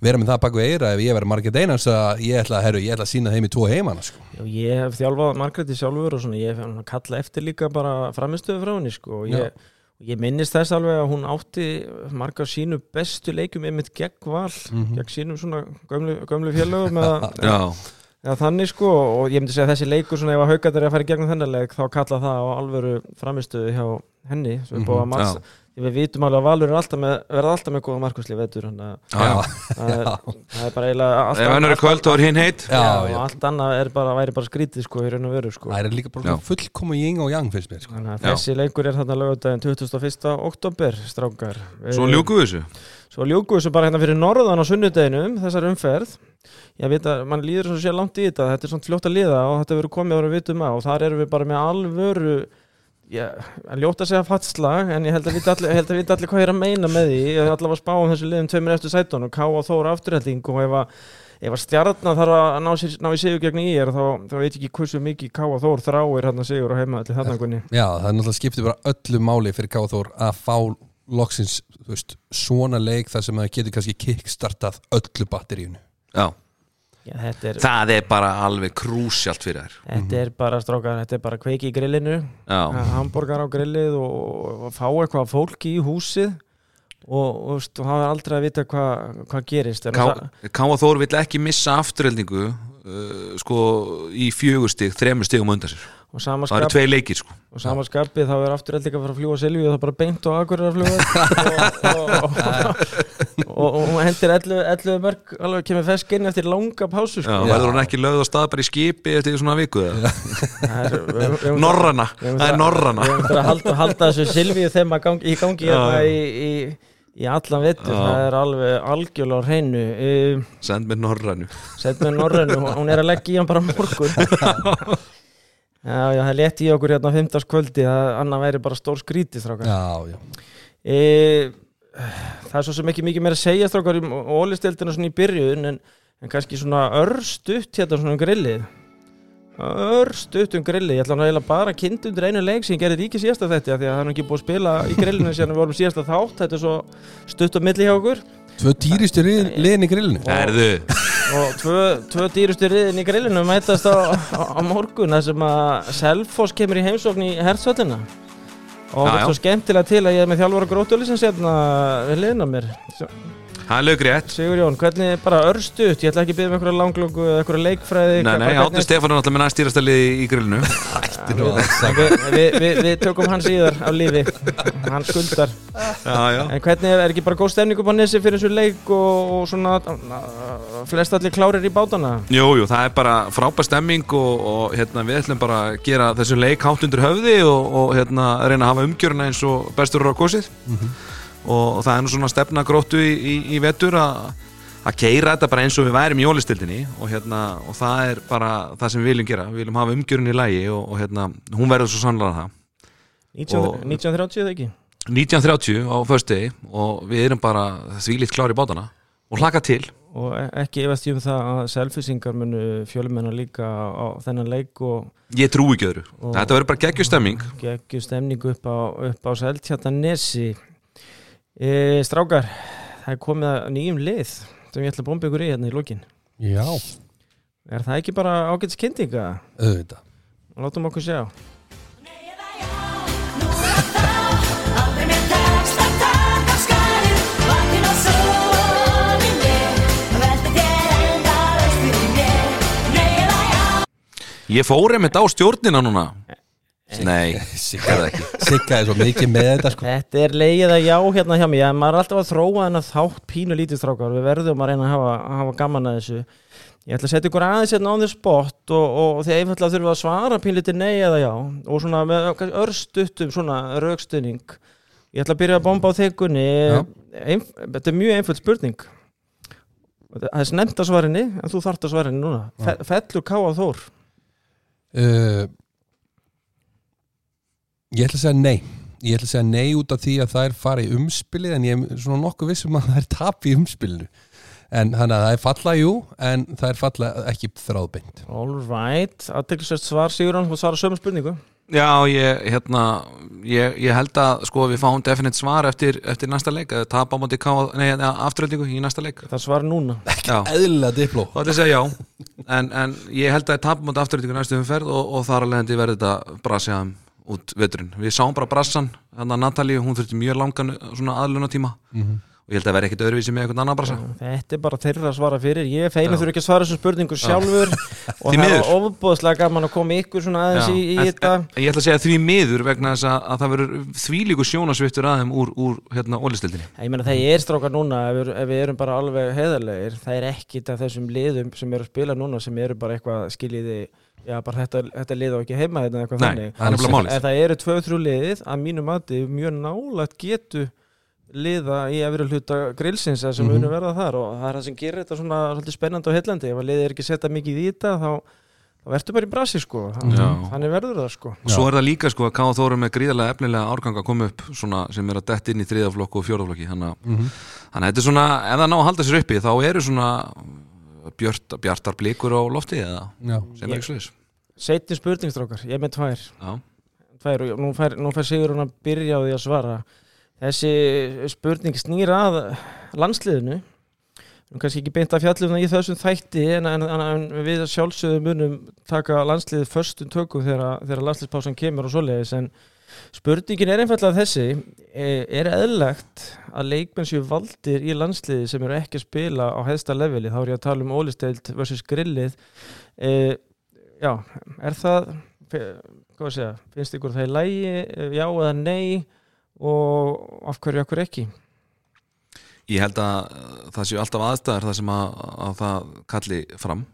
[SPEAKER 3] vera með það baku eira ef ég verið Market Einas að ég ætla, herru, ég ætla að sína þeim í tvo heimana sko.
[SPEAKER 1] Já, ég hef þjálfað Margréti sjálfur og svona, ég hef hann að kalla eftir líka bara framistöðu frá henni, sko og ég, ég minnist þess alveg að hún átti marga sínu bestu leikum einmitt gegn val,
[SPEAKER 3] Mhm.
[SPEAKER 1] gegn sínum svona gömlu, gömlu félögum
[SPEAKER 2] Já,
[SPEAKER 1] Já, þannig sko, og ég myndi segja að þessi leikur svona ef að haugatar er að fara í gegnum þennan leik þá kalla það á alvöru framistöðu hjá henni, sem er búið að við vitum alveg að Valur er alltaf með, verða alltaf með góða markvæsli vetur þannig að
[SPEAKER 2] Já, já.
[SPEAKER 1] það er, það er bara eiginlega
[SPEAKER 2] Ef hann eru kvöld þá er hinn heitt
[SPEAKER 1] allt annað er bara, væri bara skrítið sko sko
[SPEAKER 3] Það er líka bara fullkomu ying og yang finnst mér sko.
[SPEAKER 1] Þannig að
[SPEAKER 2] Já.
[SPEAKER 1] þessi leikur er þarna lögudaginn 21. oktober, strákar
[SPEAKER 2] Svo
[SPEAKER 1] Eh,
[SPEAKER 2] ljúku þessu
[SPEAKER 1] Svo ljúku þessu bara hérna fyrir norðan á sunnudeginum, þessar umferð. Ég veit að mann líður svo sér langt í þetta, þetta er svona fljótt að liða og þetta verður komið að vera vitum að og þar erum við bara með alvöru, að ljóta að segja fatslag, en ég held að vita allir, ég held að vita allir hvað ég er að meina með því. Ég er allavega að spá um þessu liðum tveimur eftir sætun og ká og þóra afturhætting og ef að Ef að stjarnan þarf að ná, sér, ná í sigur gegn í er þá, þá veit ég ekki hversu mikið Ká og Þór þráir hann að sigur á heima allir þarna kunni.
[SPEAKER 3] Já, það er náttúrulega skiptir bara öllu máli fyrir Káþór að fá loksins veist, svona leik þar sem það getur kannski kickstartað öllu batteríunu
[SPEAKER 2] Já,
[SPEAKER 1] Já, þetta er,
[SPEAKER 2] það er bara alveg krúsjalt fyrir þær.
[SPEAKER 1] Þetta er bara strákar, þetta er bara kveiki í grillinu.
[SPEAKER 2] Já,
[SPEAKER 1] hambúrgar á grillið og, og fá eitthvað fólki í húsið. Og, og, hafa aldrei að vita hvað hva gerist
[SPEAKER 2] Káa Þór vill ekki missa afturheldingu uh, sko í fjögur stig, þremur stigum undan sér Það eru tvei leikir sko
[SPEAKER 1] og sama skapið þá er aftur eitthvað að fara að fljúa Silvíu og það er bara beint og akkur að fljúa og, hún hendir 11, 11 mörg alveg kemur fesk inn eftir langa pásu
[SPEAKER 2] Já,
[SPEAKER 1] sko.
[SPEAKER 2] verður hún ekki lögð á stað bara í skipi eftir svona viku
[SPEAKER 1] er-
[SPEAKER 2] Norrana, það er norrana
[SPEAKER 1] við höfum að halda, halda þessu þeim að gangi, í gangi
[SPEAKER 2] Já,
[SPEAKER 1] hérna
[SPEAKER 2] já.
[SPEAKER 1] í, í, í allan vettur,
[SPEAKER 2] Já.
[SPEAKER 1] það er alveg algjörlega á hreinu um,
[SPEAKER 2] Send með norranu
[SPEAKER 1] Sett með Norrænu, hún er að leggja í hann bara morgun Já, já, það létt í okkur hérna á 15. kvöldi að annað væri bara stór skrítið strákar.
[SPEAKER 3] Já, já.
[SPEAKER 1] E, Það er svo sem ekki mikið meira að segja strákar í ólistildinu svona í byrjun en, en kannski svona örstutt hérna svona um grillið. Örstutt um grillið, ég ætla nú eiginlega bara að kynna undir einu leik sem ég gerði ríki síðasta þetta því að það er ekki búið að spila í grillinu síðan við vorum síðasta þátt, þetta er svo stutt á milli hjá okkur
[SPEAKER 3] Tvö dýristu liðin í grillinu.
[SPEAKER 2] Erðu,
[SPEAKER 1] og tvö, tvö dýrustu riðin í grillinu mætast á, á, á morgun þar sem að Selfoss kemur í heimsókn í hertsvöllina og
[SPEAKER 2] Já,
[SPEAKER 1] það
[SPEAKER 2] já.
[SPEAKER 1] er svo skemmtilega til að ég er með þjálfara grótjóli sem sérna við liðna mér
[SPEAKER 2] það er lög rétt
[SPEAKER 1] Sigur Jón, hvernig bara örstuðt ég ætla ekki að byggja um einhverja langlöku eða einhverja leikfræði
[SPEAKER 2] Nei, nei, Átni Stefán er náttúrulega með næstýrasta liði í grillinu.
[SPEAKER 1] En við, við, við, við tökum hann síðar af lífi. Hann skuldar.
[SPEAKER 2] Já, já.
[SPEAKER 1] En hvernig er ekki bara góð stemning upp á nesi fyrir þessu leik og, og svona flest allir klárir í bátana?
[SPEAKER 2] Jú, jú, það er bara frábær stemming og, og hérna, við ætlum bara að gera þessu leik hátt undir höfði og, og hérna, reyna að hafa umgjöruna eins og bestur á og, það er nú svona stefna gróttu í, í, í vetur að keira þetta bara eins og við værim í jólistildinni og, hérna, og það er bara það sem við viljum gera, við viljum hafa umgjörun í lægi og, og hérna, hún verður svo sannlega það.
[SPEAKER 1] 19,
[SPEAKER 2] Og-
[SPEAKER 1] 1930 eða ekki?
[SPEAKER 2] 1930 á föstudegi og við erum bara þvílíkt klári í bátana og hlaka til.
[SPEAKER 1] Og e- ekki efast ég um það að selfisingar munu fjölmennar líka á þennan leik og
[SPEAKER 2] ég trú ekki öðru, þetta verður bara geggjustemming
[SPEAKER 1] geggju stemningu upp á, á Seltjartanesi e, Strákar, það er komið að nýjum lið sem ég ætla að bomba ykkur í hérna í lókin
[SPEAKER 3] Já,
[SPEAKER 1] Er það ekki bara ágætis kynntinga?
[SPEAKER 3] auðvitað.
[SPEAKER 1] Látum okkur sjá.
[SPEAKER 2] Ég fór einmitt á stjórnina núna Nei,
[SPEAKER 3] Sigga.
[SPEAKER 2] Það ekki.
[SPEAKER 3] Sigga er svo mikið með þetta sko.
[SPEAKER 1] Þetta er leið að já hérna hjá mér. En maður er alltaf að þróa þennan þátt pínu lítið strákar. Við verðum að reyna að hafa, að hafa gaman að þessu. Ég ætla að setja ykkur aðeins hérna á því spott og, og því einfallega þurfum við að svara pínu lítið nei eða já. Og svona með örstuttum svona raukstunning Ég ætla að byrja að bomba á þegunni
[SPEAKER 3] Já.
[SPEAKER 1] Einf, Þetta er mjög einföld spurning. Það er snemt að svarinni en þú þart að svarinni núna. Fe, Fellur Káa Þór?
[SPEAKER 3] Uh, Ég ætla að segja nei. Ég ætla að segja nei út af því að það er fara í umspilið en ég er svona nokkuð vissum að það er tap í umspilinu. En þannig að það er falla jú en það er falla ekki þráðbeint.
[SPEAKER 1] All right, aðteklisvægt svar Sigurðan, þú svara sömu spurningu.
[SPEAKER 2] Já, ég, hérna, ég, ég held að sko við fáum definit svar eftir, eftir næsta leik eða tap á móti ká- nei, afturöldingu í næsta leik.
[SPEAKER 1] Það svar núna.
[SPEAKER 2] Já,
[SPEAKER 3] Eðlilega dipló.
[SPEAKER 2] Þá ætla ég að segja já. En, en ég held að tap á móti afturöldingu næstu umferð og, og þar alveg hendi verði þetta brasiðan út veturinn. Við sáum bara brassan, þannig að Natalie, hún þurfti mjög langan svona aðlunatíma og og ég held að vera ekkit öðruvísi með einhvern annan brasa
[SPEAKER 1] Þetta er bara þeirra að svara fyrir. Ég
[SPEAKER 2] Já.
[SPEAKER 1] þurfi ekki að svara þessum spurningu sjálfur. Og það er ofbúðslega gaman að koma ykkur svona aðeins í, í
[SPEAKER 2] en,
[SPEAKER 1] þetta.
[SPEAKER 2] ég ætla að segja því miður vegna þess að, að það verður þvílíku sjónasviftur aðeim úr, úr hérna, ólistildinni
[SPEAKER 1] Ég meina það er strákar núna ef við, ef við erum bara alveg heiðarlegir það er ekkit af þessum liðum sem eru að spila núna sem eru bara eitthvað skiljiði já bara þetta, þetta lið á ekki heima þetta eitthvað
[SPEAKER 2] Nei,
[SPEAKER 1] þannig.
[SPEAKER 2] það er nefnilega málið.
[SPEAKER 1] en það eru tvö-þrjú liðið að mínu mati mjög nálægt getu liða í efri hluta grillsins sem mm -hmm. verða þar. Og það er það sem gerir þetta svona svolítið spennandi og heillandi. Ef að liðið er ekki að setja mikið í þetta þá, þá ertu bara í brasi sko. Þannig verður það sko.
[SPEAKER 2] Og svo er það líka sko að K.A. Þóru með gríðarlega efnilega árgang að koma upp svona, sem er að dett inn í þriðaflokku og fjóraflokki þannig að þannig að þetta er svona, ef það ná að halda sér uppi þá eru svona björt, bjartar blikur á lofti eða
[SPEAKER 3] Já,
[SPEAKER 2] sem er ekki sluðis
[SPEAKER 1] Seitin spurningstrákar, ég er með tvær.
[SPEAKER 2] Já,
[SPEAKER 1] tvær og nú fær, nú fær Sigur hún að byrja á því að svara. Þessi spurning snýr að landsliðinu. Nú kannski ekki beint að fjallum það í þessum þætti en, en, en, við sjálfsögðum munum taka landsliðið förstum tökum þegar, þegar landsliðspásan kemur og svoleiðis en spurningin er einfallega þessi. E- er eðlegt að leikmenn séu valdir í landsliði sem eru ekki að spila á hæðsta leveli, þá er ég að tala um ólisteild versus grillið. E, já, er það segja, finnst ykkur það í lægi já eða nei og af hverju, hverju ekki?
[SPEAKER 2] Ég held að uh, það séu alltaf aðstæður það sem að, að það kalli fram.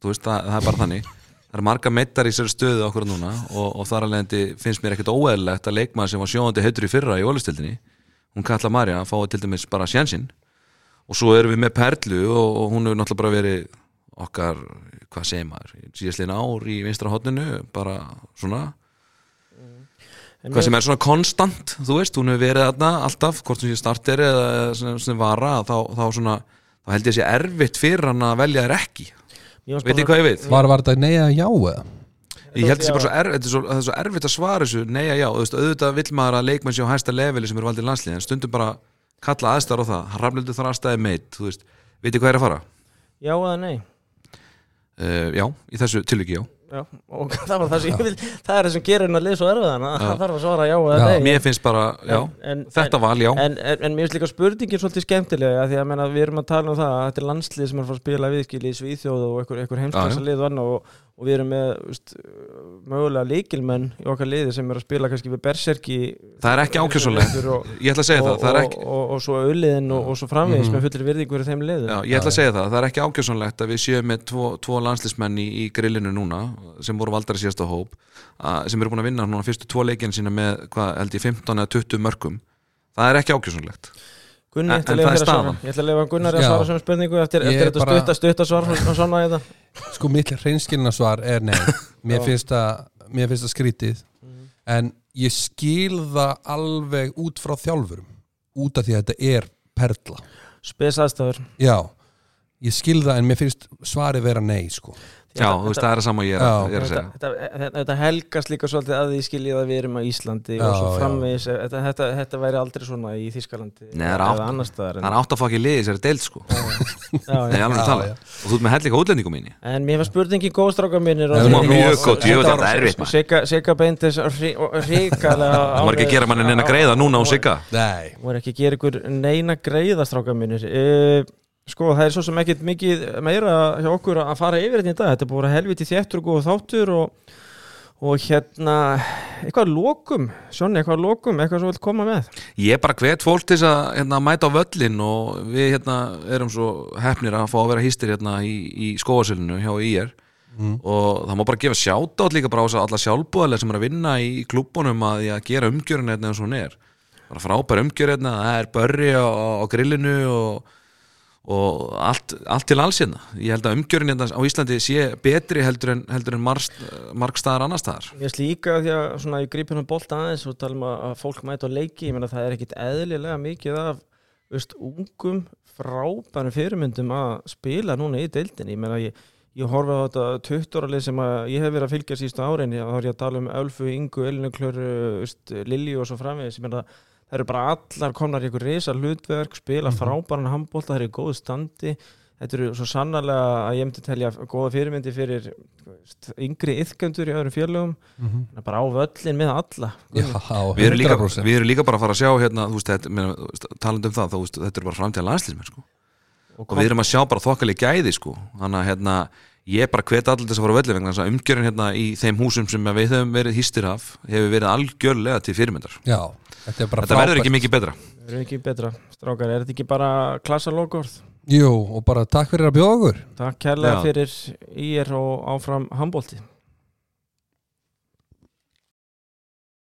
[SPEAKER 2] Þú veist, það, það er bara þannig. Það eru marga meittar í sér stöðu okkur núna og, og þar alveg finnst mér ekkert óeðlilegt að leikmaður sem var sjóðandi heitur í fyrra í ólistildinni hún kalla Marja að fá til dæmis bara sjansinn og svo erum við með Perlu og, og hún hefur náttúrulega bara verið okkar, hvað segir maður síðastliðin ár í vinstra hotninu bara svona
[SPEAKER 1] En
[SPEAKER 2] hvað sem er svona konstant, þú veist, hún hefur verið þarna alltaf, hvort sem sé starter eða sem, sem vara, þá, þá svona þá held ég að sé erfitt fyrir hann að velja þér ekki veit ég hvað ég veit?
[SPEAKER 3] var, var þetta nei eða já eða?
[SPEAKER 2] Ég held að sé bara svo, þetta er svo, það er svo erfitt að svara þessu nei já, þú veist, auðvitað vill maður að leikmenn sé á hæsta leveli sem eru valdið landslið en stundum bara kalla aðstæður á það Rafnildur þar aðstæði meitt, þú veist veit ég hvað er að fara?
[SPEAKER 1] já eða nei
[SPEAKER 2] Uh, já, í þessu tilviki já.
[SPEAKER 1] Já, og það var það sem ég vil það er það sem gerir hennar lið svo erfiðan að það þarf að svara já eða nei.
[SPEAKER 2] Mér finnst bara, já,
[SPEAKER 1] en, en,
[SPEAKER 2] þetta val já.
[SPEAKER 1] en, en, en mér finnst líka spurningin svolítið skemmtilega því að menna, við erum að tala um það að þetta er landslið sem er að fara að spila viðskili í Svíþjóð og einhver,
[SPEAKER 2] Já,
[SPEAKER 1] lið og annað og, og við erum með veist, mögulega líkilmenn í okkar liði sem er að spila kannski við Berserki.
[SPEAKER 2] Það er ekki ákjössulegt
[SPEAKER 1] og,
[SPEAKER 2] Ég ætla að segja
[SPEAKER 1] og,
[SPEAKER 2] það
[SPEAKER 1] og,
[SPEAKER 2] ekki
[SPEAKER 1] og, og svo auðliðin og, og svo framvegis
[SPEAKER 3] Mhm.
[SPEAKER 1] með fullir virðingu fyrir þeim liðum.
[SPEAKER 2] Já, ég ætla að segja það, það er ekki ákjössanlegt að við séum með tvo, tvo landslismenn í, í grillinu núna sem voru valdar í síðasta hóp að, sem eru búin að vinna núna fyrstu tvo leikin sína með, hvað, held ég, 15 eða 20 mörgum það er ekki ákjössanlegt
[SPEAKER 1] Gunni,
[SPEAKER 2] En-
[SPEAKER 1] ég ætla
[SPEAKER 2] en það er staðan.
[SPEAKER 1] Ég ætla að lefa Gunnar að svara sem spurningu eftir, eftir þetta
[SPEAKER 3] bara-
[SPEAKER 1] stutta, stutta svar frá svona þetta
[SPEAKER 3] Sko mitt hreinskilna svar er nei. Mér finnst það, mér finnst það skrítið.
[SPEAKER 1] Mhm.
[SPEAKER 3] En ég skil það alveg út frá þjálfurum Út af því að þetta er perla.
[SPEAKER 1] Spes aðstæður.
[SPEAKER 3] Já, ég skil það en mér finnst svarið vera nei sko
[SPEAKER 2] Já, þú veist, það er það sama ég er, að- er segja.
[SPEAKER 1] Þetta, þetta, þetta helgast líka svolítið að því skiljið að við erum á Íslandi og
[SPEAKER 3] Já,
[SPEAKER 1] svo
[SPEAKER 3] já.
[SPEAKER 1] framvegis. Þetta, þetta, þetta væri aldrei svona í Þískalandi
[SPEAKER 2] Nei, það er átt- Það er átt að fá ekki liðið sér deild sko.
[SPEAKER 1] Já,
[SPEAKER 2] Nei, alveg að tala. Og þú ert með hellinga útlendingum mín
[SPEAKER 1] En mér var spurningin góð stráka
[SPEAKER 3] Nei, hún var
[SPEAKER 2] mjög góð, ég veit að það er erfitt.
[SPEAKER 1] Sigga, beindis ríkalega
[SPEAKER 2] Það var ekki að gera manni neina greiða núna á Sigga.
[SPEAKER 3] Nei,
[SPEAKER 1] Sko það er svo sem ekkit mikið meira hjá okkur að fara yfir þetta í dag. Þetta er búin að helviti þéttur og góð þáttur og, og hérna eitthvað að lokum, Sjónni, eitthvað að lokum eitthvað sem þú vilt koma með?
[SPEAKER 2] Ég er bara hvet fólk til að hérna, mæta á völlin og við hérna erum svo hefnir að fá að vera hýstir hérna í, í skóasölinu hjá IR
[SPEAKER 3] Mm.
[SPEAKER 2] og það má bara gefa sjáta líka bara á þess að alla sjálfbúðarlega sem er að vinna í klúbunum að, því að gera umgjörun hérna eins og hún er. Bara frábær umgjör hérna, það er börri á, á grillinu og, og allt, allt til alls hérna. Ég held að umgjörun hérna á Íslandi sé betri heldur en, heldur en marg, marg staðar annar staðar.
[SPEAKER 1] Ég veist líka því að svona ég gríp hérna bolta aðeins og tala um að fólk mæta á leiki ég meina það er ekkit eðlilega mikið af veist, ungum frábærum fyrirmyndum að spila núna í deildinni. Ég meina ég, ég horfa á þetta 20 ára lið sem ég hef verið að fylgja sístu árin þá er ég að tala um Ölfu, Ingu, Elinuklöru Lilji og svo framvegis. Ég meina það eru bara allar komnar í ykkur risa hlutverk spila
[SPEAKER 3] Mhm.
[SPEAKER 1] frábæran handbolta, það er í góðu standi þetta eru svo sannarlega að ég myndi telja góða fyrirmyndi fyrir yngri yðgöndur í öðrum félögum
[SPEAKER 3] Mhm.
[SPEAKER 1] bara á völlin með alla
[SPEAKER 3] Já,
[SPEAKER 2] Við erum, líka,
[SPEAKER 3] 100%.
[SPEAKER 2] við erum líka bara að fara að sjá hérna, þú veist, þetta, meina, þú veist, talandi um það, þú veist, þetta eru bara framtíða landslýsmenn sko.
[SPEAKER 1] og
[SPEAKER 2] og við erum að sjá bara þokkalið gæði sko. þannig að hérna, ég bara hvet allir þess að fara á velli vegna þess að umgjörun hérna í þeim húsum sem við höfum verið hýstir af hefur verið algjörlega til fyrirmyndar.
[SPEAKER 3] Já, þetta er bara
[SPEAKER 2] Þetta verður ekki mikið betra.
[SPEAKER 1] Erum ekki betra, strákar, er þetta ekki bara klassa logorð?
[SPEAKER 3] Jú, og bara takk fyrir að bjóða okkur.
[SPEAKER 1] Takk kærlega
[SPEAKER 2] Já.
[SPEAKER 1] fyrir er og áfram handbólti